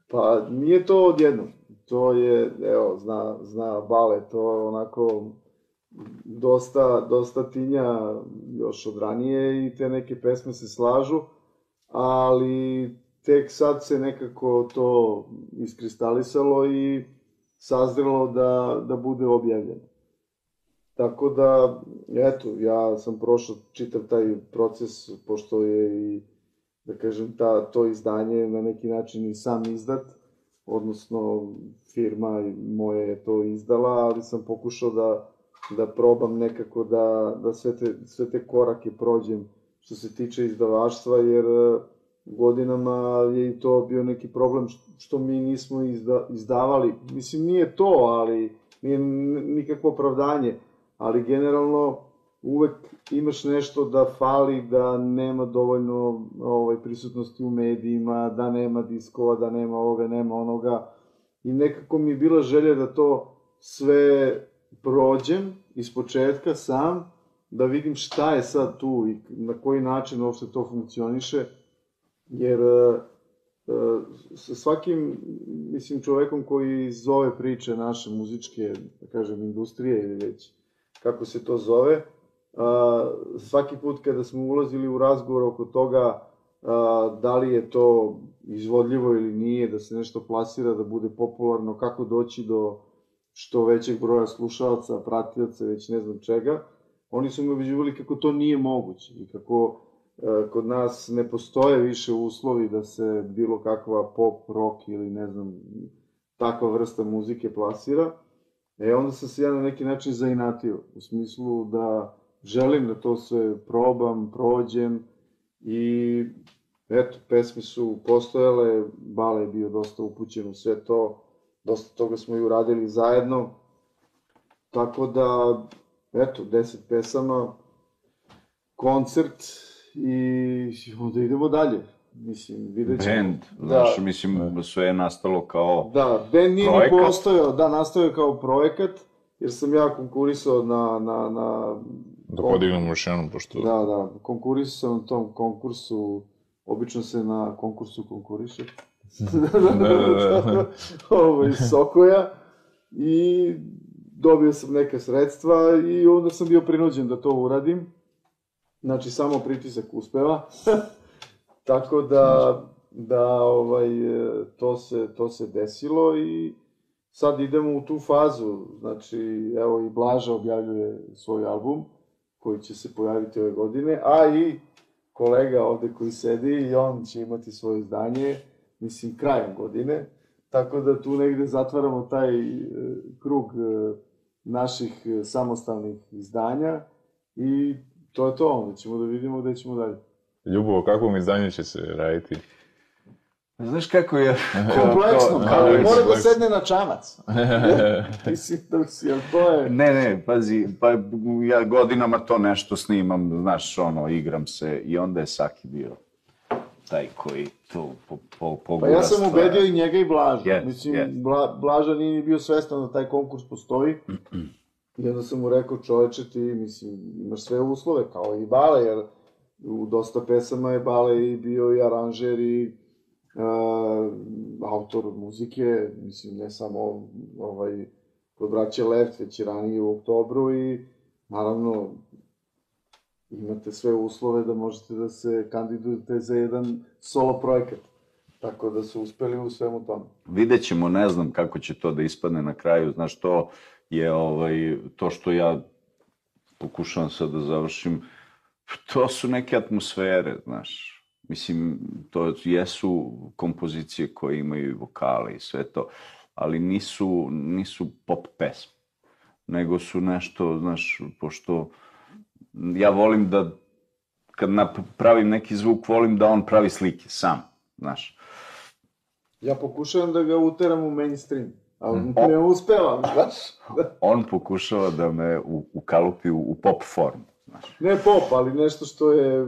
Pa nije to odjednom. To je, evo, zna, zna Bale, to onako dosta, dosta tinja još od ranije i te neke pesme se slažu, ali tek sad se nekako to iskristalisalo i sazrelo da, da bude objavljeno. Tako da, eto, ja sam prošao čitav taj proces, pošto je i, da kažem, ta, to izdanje na neki način i sam izdat, odnosno firma moja je to izdala, ali sam pokušao da, da probam nekako da, da sve, te, sve te korake prođem što se tiče izdavaštva, jer e, godinama je i to bio neki problem što mi nismo izda, izdavali. Mislim, nije to, ali nije nikakvo opravdanje ali generalno uvek imaš nešto da fali, da nema dovoljno ovaj, prisutnosti u medijima, da nema diskova, da nema ovoga, nema onoga. I nekako mi je bila želja da to sve prođem iz početka sam, da vidim šta je sad tu i na koji način uopšte to funkcioniše, jer e, sa svakim, mislim, čovekom koji zove priče naše muzičke, da kažem, industrije ili već kako se to zove. Svaki put kada smo ulazili u razgovor oko toga da li je to izvodljivo ili nije, da se nešto plasira, da bude popularno, kako doći do što većeg broja slušalaca, pratioca, već ne znam čega, oni su me ubeđivali kako to nije moguće i kako kod nas ne postoje više uslovi da se bilo kakva pop, rock ili ne znam, takva vrsta muzike plasira. E, onda sam se ja na neki način zainatio, u smislu da želim da to sve probam, prođem i eto, pesme su postojale, Bale je bio dosta upućen u sve to, dosta toga smo i uradili zajedno, tako da, eto, deset pesama, koncert i onda idemo dalje. Mislim, vidjet ćemo. Band, da. znaš, mislim, sve je nastalo kao Da, band nije projekat. postojao, da, nastao je kao projekat, jer sam ja konkurisao na... na, na da podignemo još jednom, pošto... Da, da, konkurisao na tom konkursu, obično se na konkursu konkuriše. da, da, da, da. Ovo, iz Sokoja. I dobio sam neke sredstva i onda sam bio prinuđen da to uradim. Znači, samo pritisak uspeva. Tako da, da ovaj, to, se, to se desilo i sad idemo u tu fazu. Znači, evo i Blaža objavljuje svoj album koji će se pojaviti ove godine, a i kolega ovde koji sedi i on će imati svoje izdanje, mislim, krajem godine. Tako da tu negde zatvaramo taj e, krug e, naših samostalnih izdanja i to je to, onda ćemo da vidimo gde ćemo dalje. Ljubo, kakvom izdanju će se raditi? Znaš kako je... Kompleksno, kao, kao, mora da sedne na čamac. Mislim, da si, jel to je... Ne, ne, pazi, pa ja godinama to nešto snimam, znaš, ono, igram se i onda je Saki bio taj koji to po, po, pogura Pa ja sam ubedio i njega i Blaža. Yes, Mislim, yes. Bla, Blaža nije ni bio svestan da taj konkurs postoji. I onda sam mu rekao, čoveče, ti, mislim, imaš sve uslove, kao i Bale, jer u dosta pesama je Bale i bio i aranžer i autor muzike, mislim, ne samo ovaj, kod braće Left, već i ranije u oktobru i naravno imate sve uslove da možete da se kandidujete za jedan solo projekat. Tako da su uspeli u svemu tome. Vidjet ćemo, ne znam kako će to da ispadne na kraju, znaš, to je ovaj, to što ja pokušavam sad da završim, to su neke atmosfere, znaš. Mislim, to jesu kompozicije koje imaju i vokale i sve to, ali nisu, nisu pop pesme, nego su nešto, znaš, pošto ja volim da kad pravim neki zvuk, volim da on pravi slike sam, znaš. Ja pokušavam da ga uteram u mainstream, ali mm. ne uspevam, znaš. on pokušava da me ukalupi u, u pop formu. Znaš. Ne pop, ali nešto što je,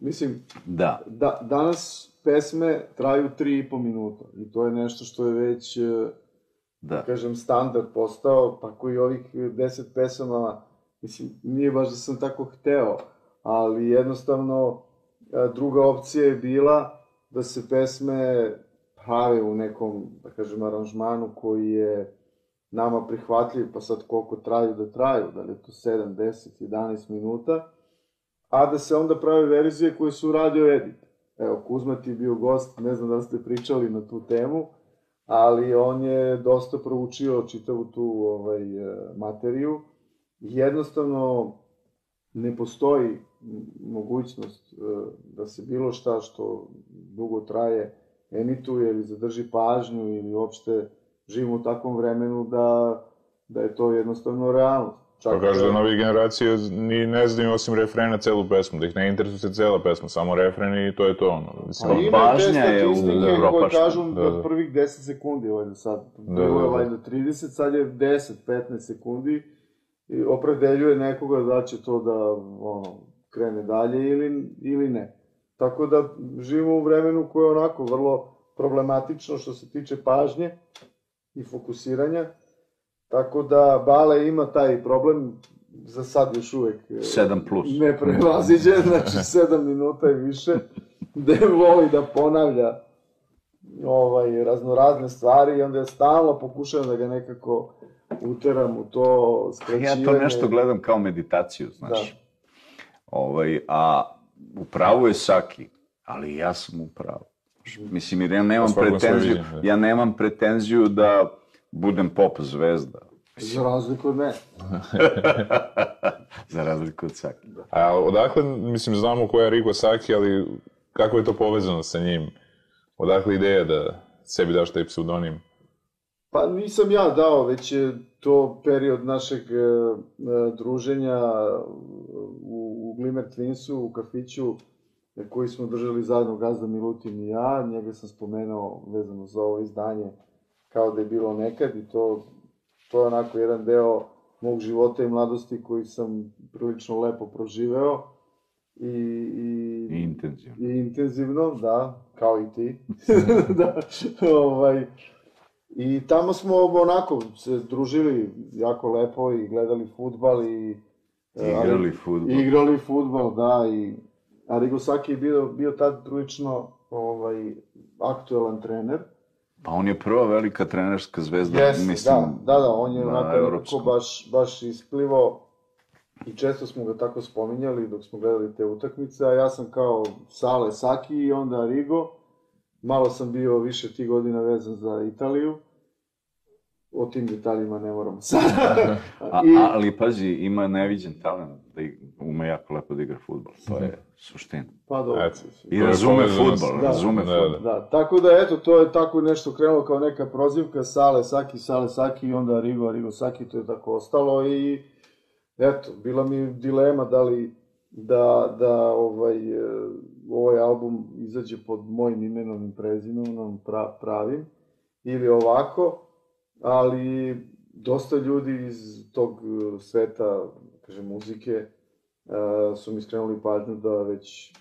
mislim, da. da danas pesme traju tri i po minuta i to je nešto što je već, e, da. kažem, standard postao, tako i ovih deset pesama, mislim, nije baš da sam tako hteo, ali jednostavno e, druga opcija je bila da se pesme prave u nekom, da kažem, aranžmanu koji je nama prihvatljiv, pa sad koliko traju da traju, da li je to 7, 10, 11 minuta, a da se onda prave verzije koje su radio edit. Evo, Kuzma ti je bio gost, ne znam da ste pričali na tu temu, ali on je dosta proučio čitavu tu ovaj, e, materiju. Jednostavno, ne postoji mogućnost e, da se bilo šta što dugo traje emituje ili zadrži pažnju ili uopšte živimo u takvom vremenu da, da je to jednostavno realnost. Čak pa kaže da novi generacije ni ne znaju osim refrena celu pesmu, da ih ne interesuje se cela pesma, samo refren i to je to ono. Mislim, pa ima te statistike koje kažu da, da. prvih 10 sekundi, ovaj da sad, da, bilo je ovaj da 30, sad je 10, 15 sekundi i opredeljuje nekoga da će to da ono, krene dalje ili, ili ne. Tako da živimo u vremenu koje je onako vrlo problematično što se tiče pažnje i fokusiranja. Tako da Bale ima taj problem za sad još uvek 7 e, plus. ne prevaziđe, znači 7 minuta i više, gde voli da ponavlja ovaj, raznorazne stvari i onda je stalno pokušavam da ga nekako uteram u to skraćivanje. Ja to nešto gledam kao meditaciju, znaš. Da. Ovaj, a u pravu je Saki, ali ja sam u pravu. Mislim, jer ja nemam pretenziju, da. ja nemam pretenziju da budem pop zvezda. Za razliku od mene. Za razliku od Saki. Da. A odakle, mislim, znamo ko je Rigo Saki, ali kako je to povezano sa njim? Odakle ideja da sebi daš taj pseudonim? Pa nisam ja dao, već je to period našeg e, e druženja u, u Glimmer Twinsu, u kafiću, koji smo držali zajedno Gazda Milutin i ja. Njega sam spomenuo vezano za ovo izdanje kao da je bilo nekad i to, to je onako jedan deo mog života i mladosti koji sam prilično lepo proživeo. I, i, I intenzivno. I intenzivno, da, kao i ti. da, ovaj, I tamo smo onako se družili jako lepo i gledali futbal i... Igrali futbal. Igrali futbal, da, i Arrigo Saki je bio, bio tad prilično ovaj, aktuelan trener. Pa on je prva velika trenerska zvezda, Jeste, mislim. Da, da, da, on je onako nekako baš, baš isplivao i često smo ga tako spominjali dok smo gledali te utakmice, a ja sam kao Sale Saki i onda Arrigo. Malo sam bio više tih godina vezan za Italiju o tim detaljima ne moramo sada. A, I... Ali pazi, ima neviđen talent da ume jako lepo da igra futbol. To je suština. Pa dobro. Eto, I razume futbol, da, razume da, futbol. Da, tako da, eto, to je tako nešto krenulo kao neka prozivka Sale Saki, Sale Saki i onda Rigo, Rigo Saki, to je tako ostalo i eto, bila mi dilema da li da, da ovaj, ovaj album izađe pod mojim imenom i prezimenom pra, pravim ili ovako, ali dosta ljudi iz tog uh, sveta, kaže, muzike, uh, su mi skrenuli pažnju da već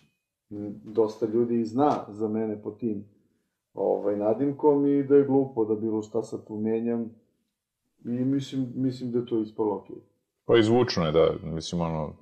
dosta ljudi zna za mene po tim ovaj, nadimkom i da je glupo da bilo šta sad tu menjam i mislim, mislim da je to ispalo okej. Okay. Pa i zvučno je, da, mislim, ono,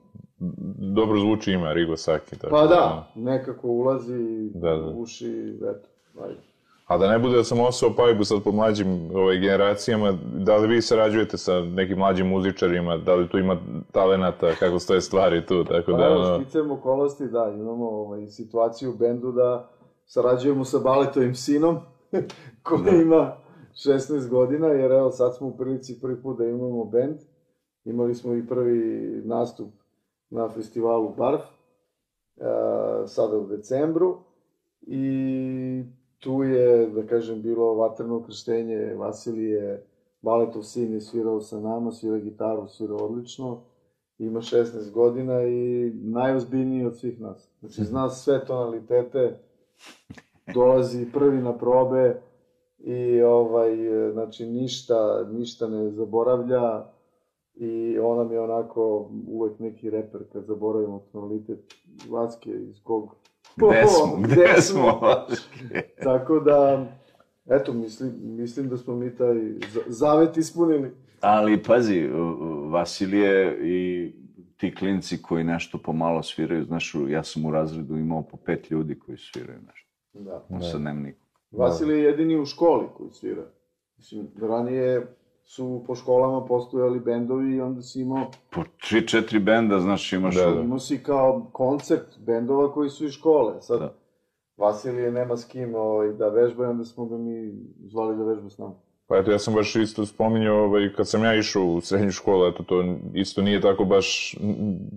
dobro zvuči ime Rigo Saki. Tako, pa da, nekako ulazi da, da. uši, eto, ajde. A da ne bude da sam osao pajbu sad po mlađim ovaj, generacijama, da li vi sarađujete sa nekim mlađim muzičarima, da li tu ima talenata, kako stoje stvari tu, tako pa, da... Pa sticajem okolnosti, da, imamo ovaj, situaciju u bendu da sarađujemo sa baletovim sinom, koji da. ima 16 godina, jer evo sad smo u prilici prvi put da imamo bend. Imali smo i prvi nastup na festivalu Barf, uh, sada u decembru, i tu je, da kažem, bilo vatreno krštenje Vasilije, Baletov sin je svirao sa nama, svirao gitaru, svirao odlično, ima 16 godina i najozbiljniji od svih nas. Znači, zna sve tonalitete, dolazi prvi na probe i ovaj, znači, ništa, ništa ne zaboravlja i on nam je onako uvek neki reper kad zaboravimo tonalitet Vaske iz kog Gde smo? Gde, gde smo? Tako da, eto, mislim, mislim da smo mi taj zavet ispunili. Ali, pazi, Vasilije i ti klinci koji nešto pomalo sviraju, znaš, ja sam u razredu imao po pet ljudi koji sviraju nešto. Da. On sad nema niko. Vasilije je jedini u školi koji svira. Mislim, ranije su po školama postojali bendovi i onda si imao... Po tri, četiri benda, znaš, imaš... Da, da. Imao si kao koncert bendova koji su iz škole. Sad, da. Vasilije nema s kim ovaj, da vežba i onda smo ga mi zvali da vežba s nama. Pa eto, ja sam baš isto spominjao, ovaj, kad sam ja išao u srednju školu, eto, to isto nije tako baš,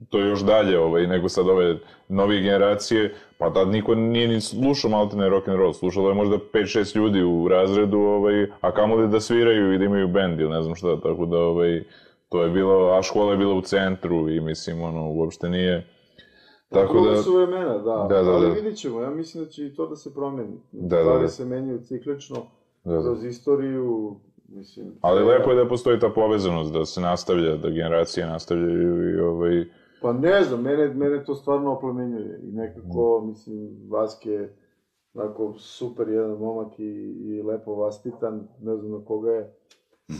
to je još dalje, ovaj, nego sad ove novije generacije, pa tad niko nije ni slušao maltene rock and roll, slušalo je možda 5-6 ljudi u razredu, ovaj, a kamoli da sviraju i da imaju bend ili ne znam šta, tako da, ovaj, to je bilo, a škola je bila u centru i mislim, ono, uopšte nije, Tako da... su vremena, da. Da, da, Ali da. vidit ćemo, ja mislim da će i to da se promeni. Da, da, Stvari da. se menjaju ciklično, Da, da. kroz istoriju, mislim... Ali sve- lepo je da postoji ta povezanost, da se nastavlja, da generacije nastavljaju i ovaj... Pa ne znam, mene, mene to stvarno oplemenjuje i nekako, Mm. mislim, Vaske je onako super jedan momak i, i lepo vaspitan, ne znam na koga je,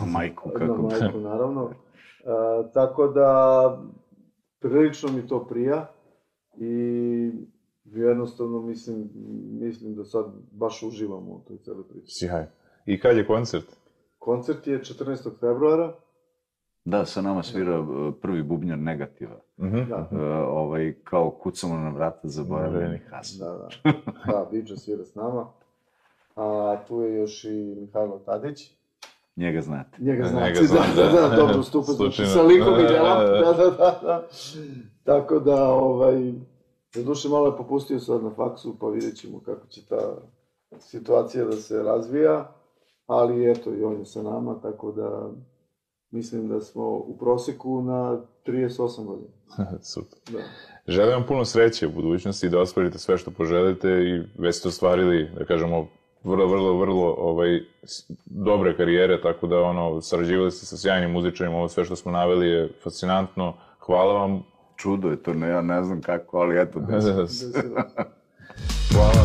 Na majku, na kako... majku naravno. A, tako da, prilično mi to prija i jednostavno mislim, mislim da sad baš uživamo u toj celoj priči. Sjaj. I kad je koncert? Koncert je 14. februara, Da, sa nama svira e, prvi bubnjar negativa. Mhm. da, E, ovaj, kao kucamo na vrata zaboravljenih hasa. da, da, da, Biđa svira s nama, a tu je još i Mihajlo Tadić, Njega znate. Njega Njega znači, znam, da, da, da. da, dobro stupa, znači sa likom i Da, da, delom, da. da, da, da, da. Tako da, ovaj, za duše malo je popustio sad na faksu, pa vidjet ćemo kako će ta situacija da se razvija, ali eto, i on je sa nama, tako da mislim da smo u proseku na 38 godina. Super. Da. Želim vam puno sreće u budućnosti da ostvarite sve što poželite i već ste ostvarili, da kažemo, vrlo, vrlo, vrlo ovaj, dobre karijere, tako da ono, sarađivali ste sa sjajnim muzičarima, ovo sve što smo naveli je fascinantno. Hvala vam. Čudo je to, ne, ja ne znam kako, ali eto, desilo. Se. Hvala.